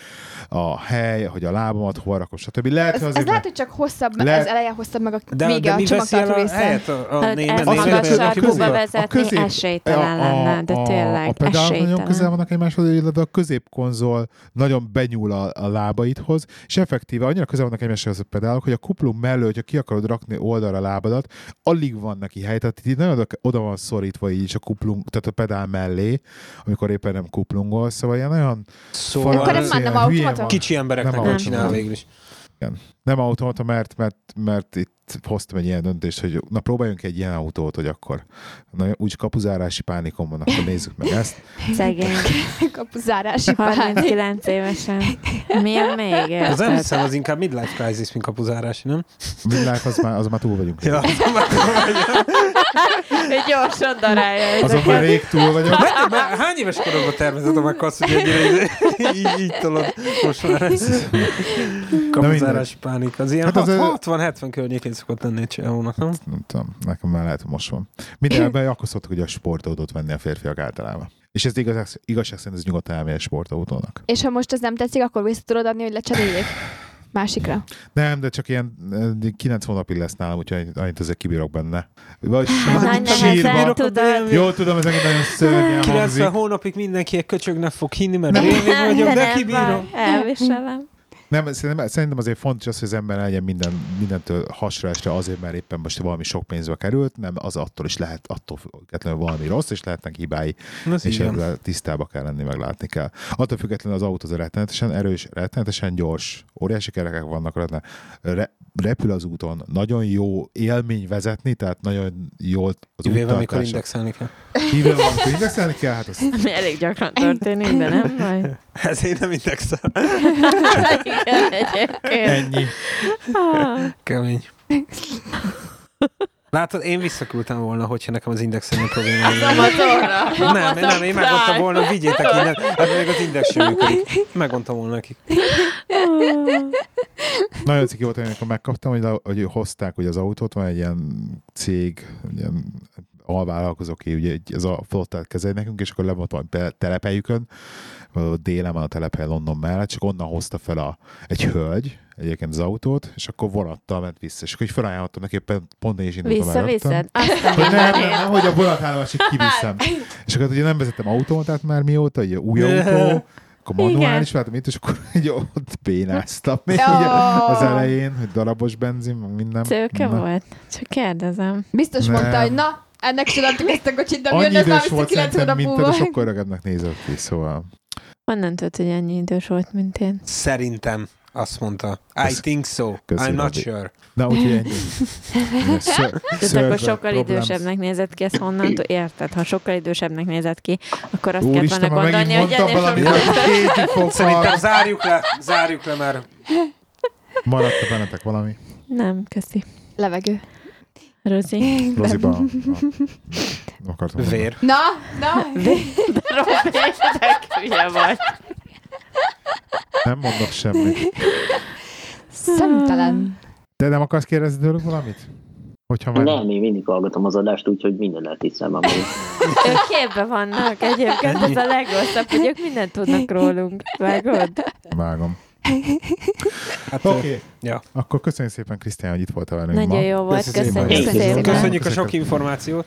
a hely, hogy a lábamat hova rakom, stb. Lehet, Ez, hogy ez azért, lehet, hogy csak hosszabb, Le- ez eleje hosszabb, meg a De, vége, de a csomagtartó a része. helyet a, a Hát német Az a sarkúba közé- a vezetni közép- esélytelen lenne, de tényleg a pedálok nagyon közel vannak egymáshoz, illetve a középkonzol nagyon benyúl a, a lábaidhoz, és effektíve annyira közel vannak egymáshoz a pedálok, hogy a kuplung mellől, hogyha ki akarod rakni oldalra a lábadat, alig van neki hely, tehát itt nagyon oda, van szorítva így is a kuplung, tehát a pedál mellé, amikor éppen nem kuplungol, szóval ilyen olyan Szóval Akkor ez már nem automata? kicsi embereknek Nem nem csinál végül is. Nem automata, mert, mert, mert itt hoztam egy ilyen döntést, hogy na próbáljunk egy ilyen autót, hogy akkor na, úgy kapuzárási pánikom van, akkor nézzük meg ezt. Szegény. Kapuzárási pánik. 39 évesen. Milyen még? Az nem hiszem, az inkább midlife crisis, mint kapuzárási, nem? Midlife, az már, az már túl vagyunk. Ja. Ő gyorsan darálja. Azon már rég túl vagyok. Hány, már hány éves korodban tervezed a meghalsz, hogy ennyire így, így, így tolod most már ez? Kapuzárási pánik. Az ilyen Hát hát az az a- 60-70 környékén szokott lenni egy csehónak, nem? Nem tudom, nekem már lehet, hogy most van. Mindenben akkor szoktak ugye a sportautót venni a férfiak általában. És ez igazság, igazság szerint ez nyugodtan elmegy egy sportautónak. És ha most ez nem tetszik, akkor vissza tudod adni, hogy lecseréljék másikra. Nem, de csak ilyen eh, 9 hónapig lesz nálam, úgyhogy annyit azért kibírok benne. Vagy Nagy sírva. tudod. Jól tudom, ez megint nagyon szörnyen 90 hangzik. hónapig mindenki egy köcsögnek fog hinni, mert Nem. révén vagyok, de nem kibírom. Elviselem. Nem, szerintem, szerintem azért fontos az, hogy az ember legyen minden, mindentől hasra esre azért, mert éppen most valami sok pénzbe került, nem az attól is lehet, attól függetlenül valami rossz, és lehetnek hibái, Ez és ebben tisztába kell lenni, meg látni kell. Attól függetlenül az autó az rettenetesen erős, rettenetesen gyors, óriási kerekek vannak rajta, re, repül az úton, nagyon jó élmény vezetni, tehát nagyon jól az Kivéve, amikor indexelni kell. Kivéve, amikor indexelni kell, hát az Ami elég gyakran történik, de nem baj. Ezért nem indexel. Igen, ennyi. Ah. Kemény. Látod, én visszaküldtem volna, hogyha nekem az indexelni problémáim lenne. Amazonra. Nem, nem, én megmondtam volna, vigyétek innen, hát még az index sem működik. Megmondtam volna nekik. Nagyon ciki volt, amikor megkaptam, hogy, hogy hozták ugye az autót, van egy ilyen cég, ilyen alvállalkozó, aki ugye ez a flottát kezeli nekünk, és akkor le volt valami te- telephelyükön, délen van a telephely London mellett, csak onnan hozta fel a, egy hölgy, egyébként az autót, és akkor vonattal ment vissza. És akkor így felajánlottam neki, éppen pont én is indultam el rögtön. Visszaviszed? Azt a Hogy nem, nem, hogy a vonatállomásig kiviszem. És akkor ugye nem vezettem automatát már mióta, ugye új autó, akkor manuális váltam itt, és akkor így ott bénáztam még ugye az elején, hogy darabos benzin, meg minden. Szőke Na. volt? Csak kérdezem. Biztos Nem. mondta, hogy na, ennek adtuk ezt a kocsit, de Annyi jön ez már idős volt 9 szerintem, mint te, múlva. sokkal öregebbnek nézett ki, szóval. Honnan tudod, hogy ennyi idős volt, mint én? Szerintem azt mondta. I think so. köszi, I'm not Robi. sure. Na, úgyhogy ennyi. Ször- Tehát akkor sokkal problems. idősebbnek nézett ki, ezt honnan tud- érted? Ha sokkal idősebbnek nézett ki, akkor azt kellett volna gondolni, hogy ennél sokkal Szerintem zárjuk le, zárjuk le, mert Maradt a bennetek valami. Nem, köszi. Levegő. Rozi. Roziba. a- Akartam mondani. vér. Na, na, Robi, de hülye vagy. Nem mondok semmit. szemtelen. Te nem akarsz kérdezni tőlük valamit? Hogyha már... Nem, én mindig hallgatom az adást, úgyhogy minden lehet hiszem, ami Ők képbe vannak egyébként, ez a legrosszabb, hogy ők mindent tudnak rólunk. Vágod? Vágom. Hát, Oké, okay. Ja. akkor köszönjük szépen Krisztián, hogy itt voltál velünk Nagyon ma. jó volt, Köszönjük köszönjük szépen. Köszönjük a sok információt.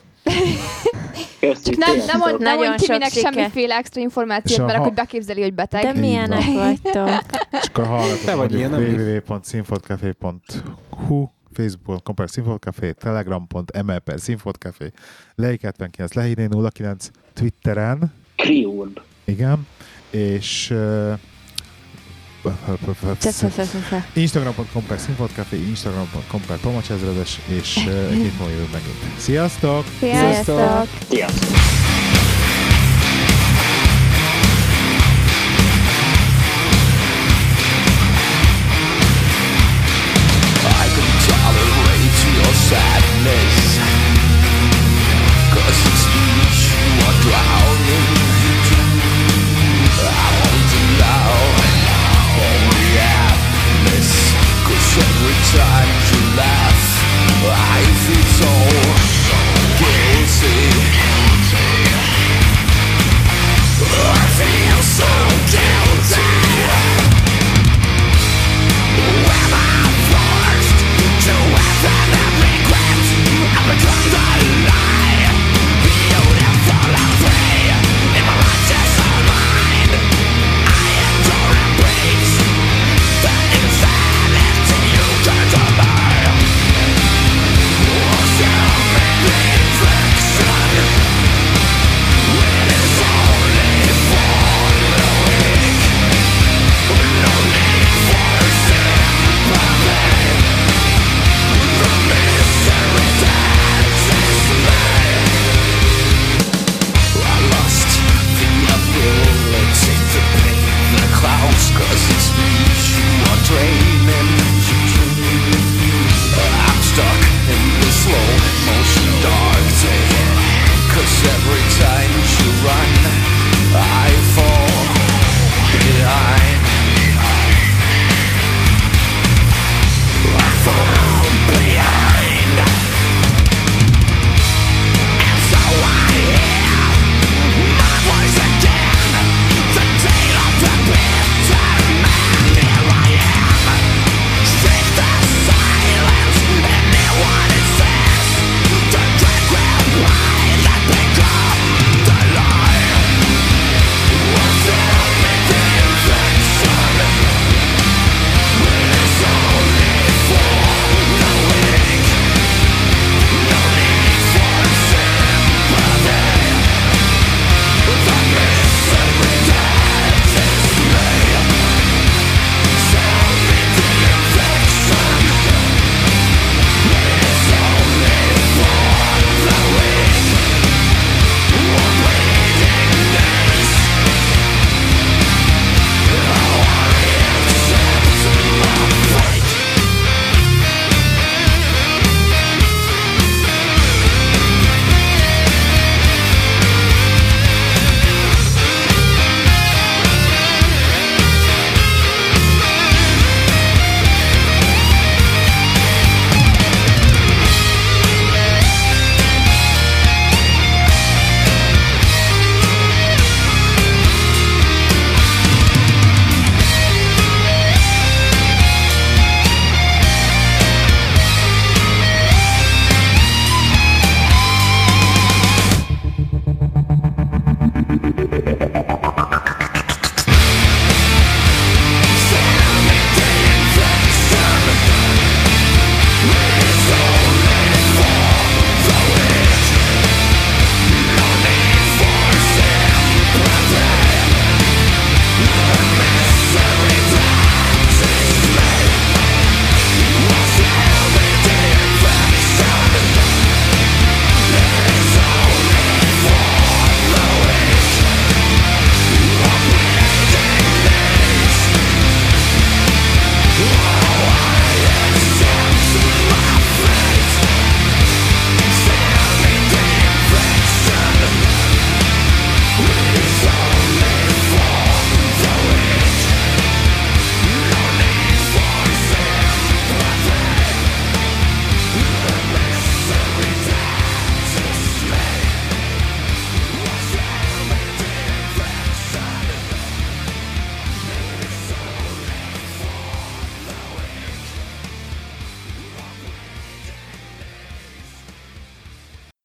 Köszönjük. Nem, nem, mond, nem Nagyon mondj Timinek semmiféle extra információt, mert a- akkor beképzeli, hogy beteg. De milyenek vagytok? Te vagy ilyen, nem? www.színfotkafé.hu facebook.com per színfotkafé, telegram.ml per színfotkafé, lei 79, lehíné 09, Twitteren, Kriurb. igen, és uh, Instagram.com per színfotkafé, Instagram.com per tomacsezredes, és uh, múlva jövünk megint. Sziasztok! Sziasztok! Sziasztok.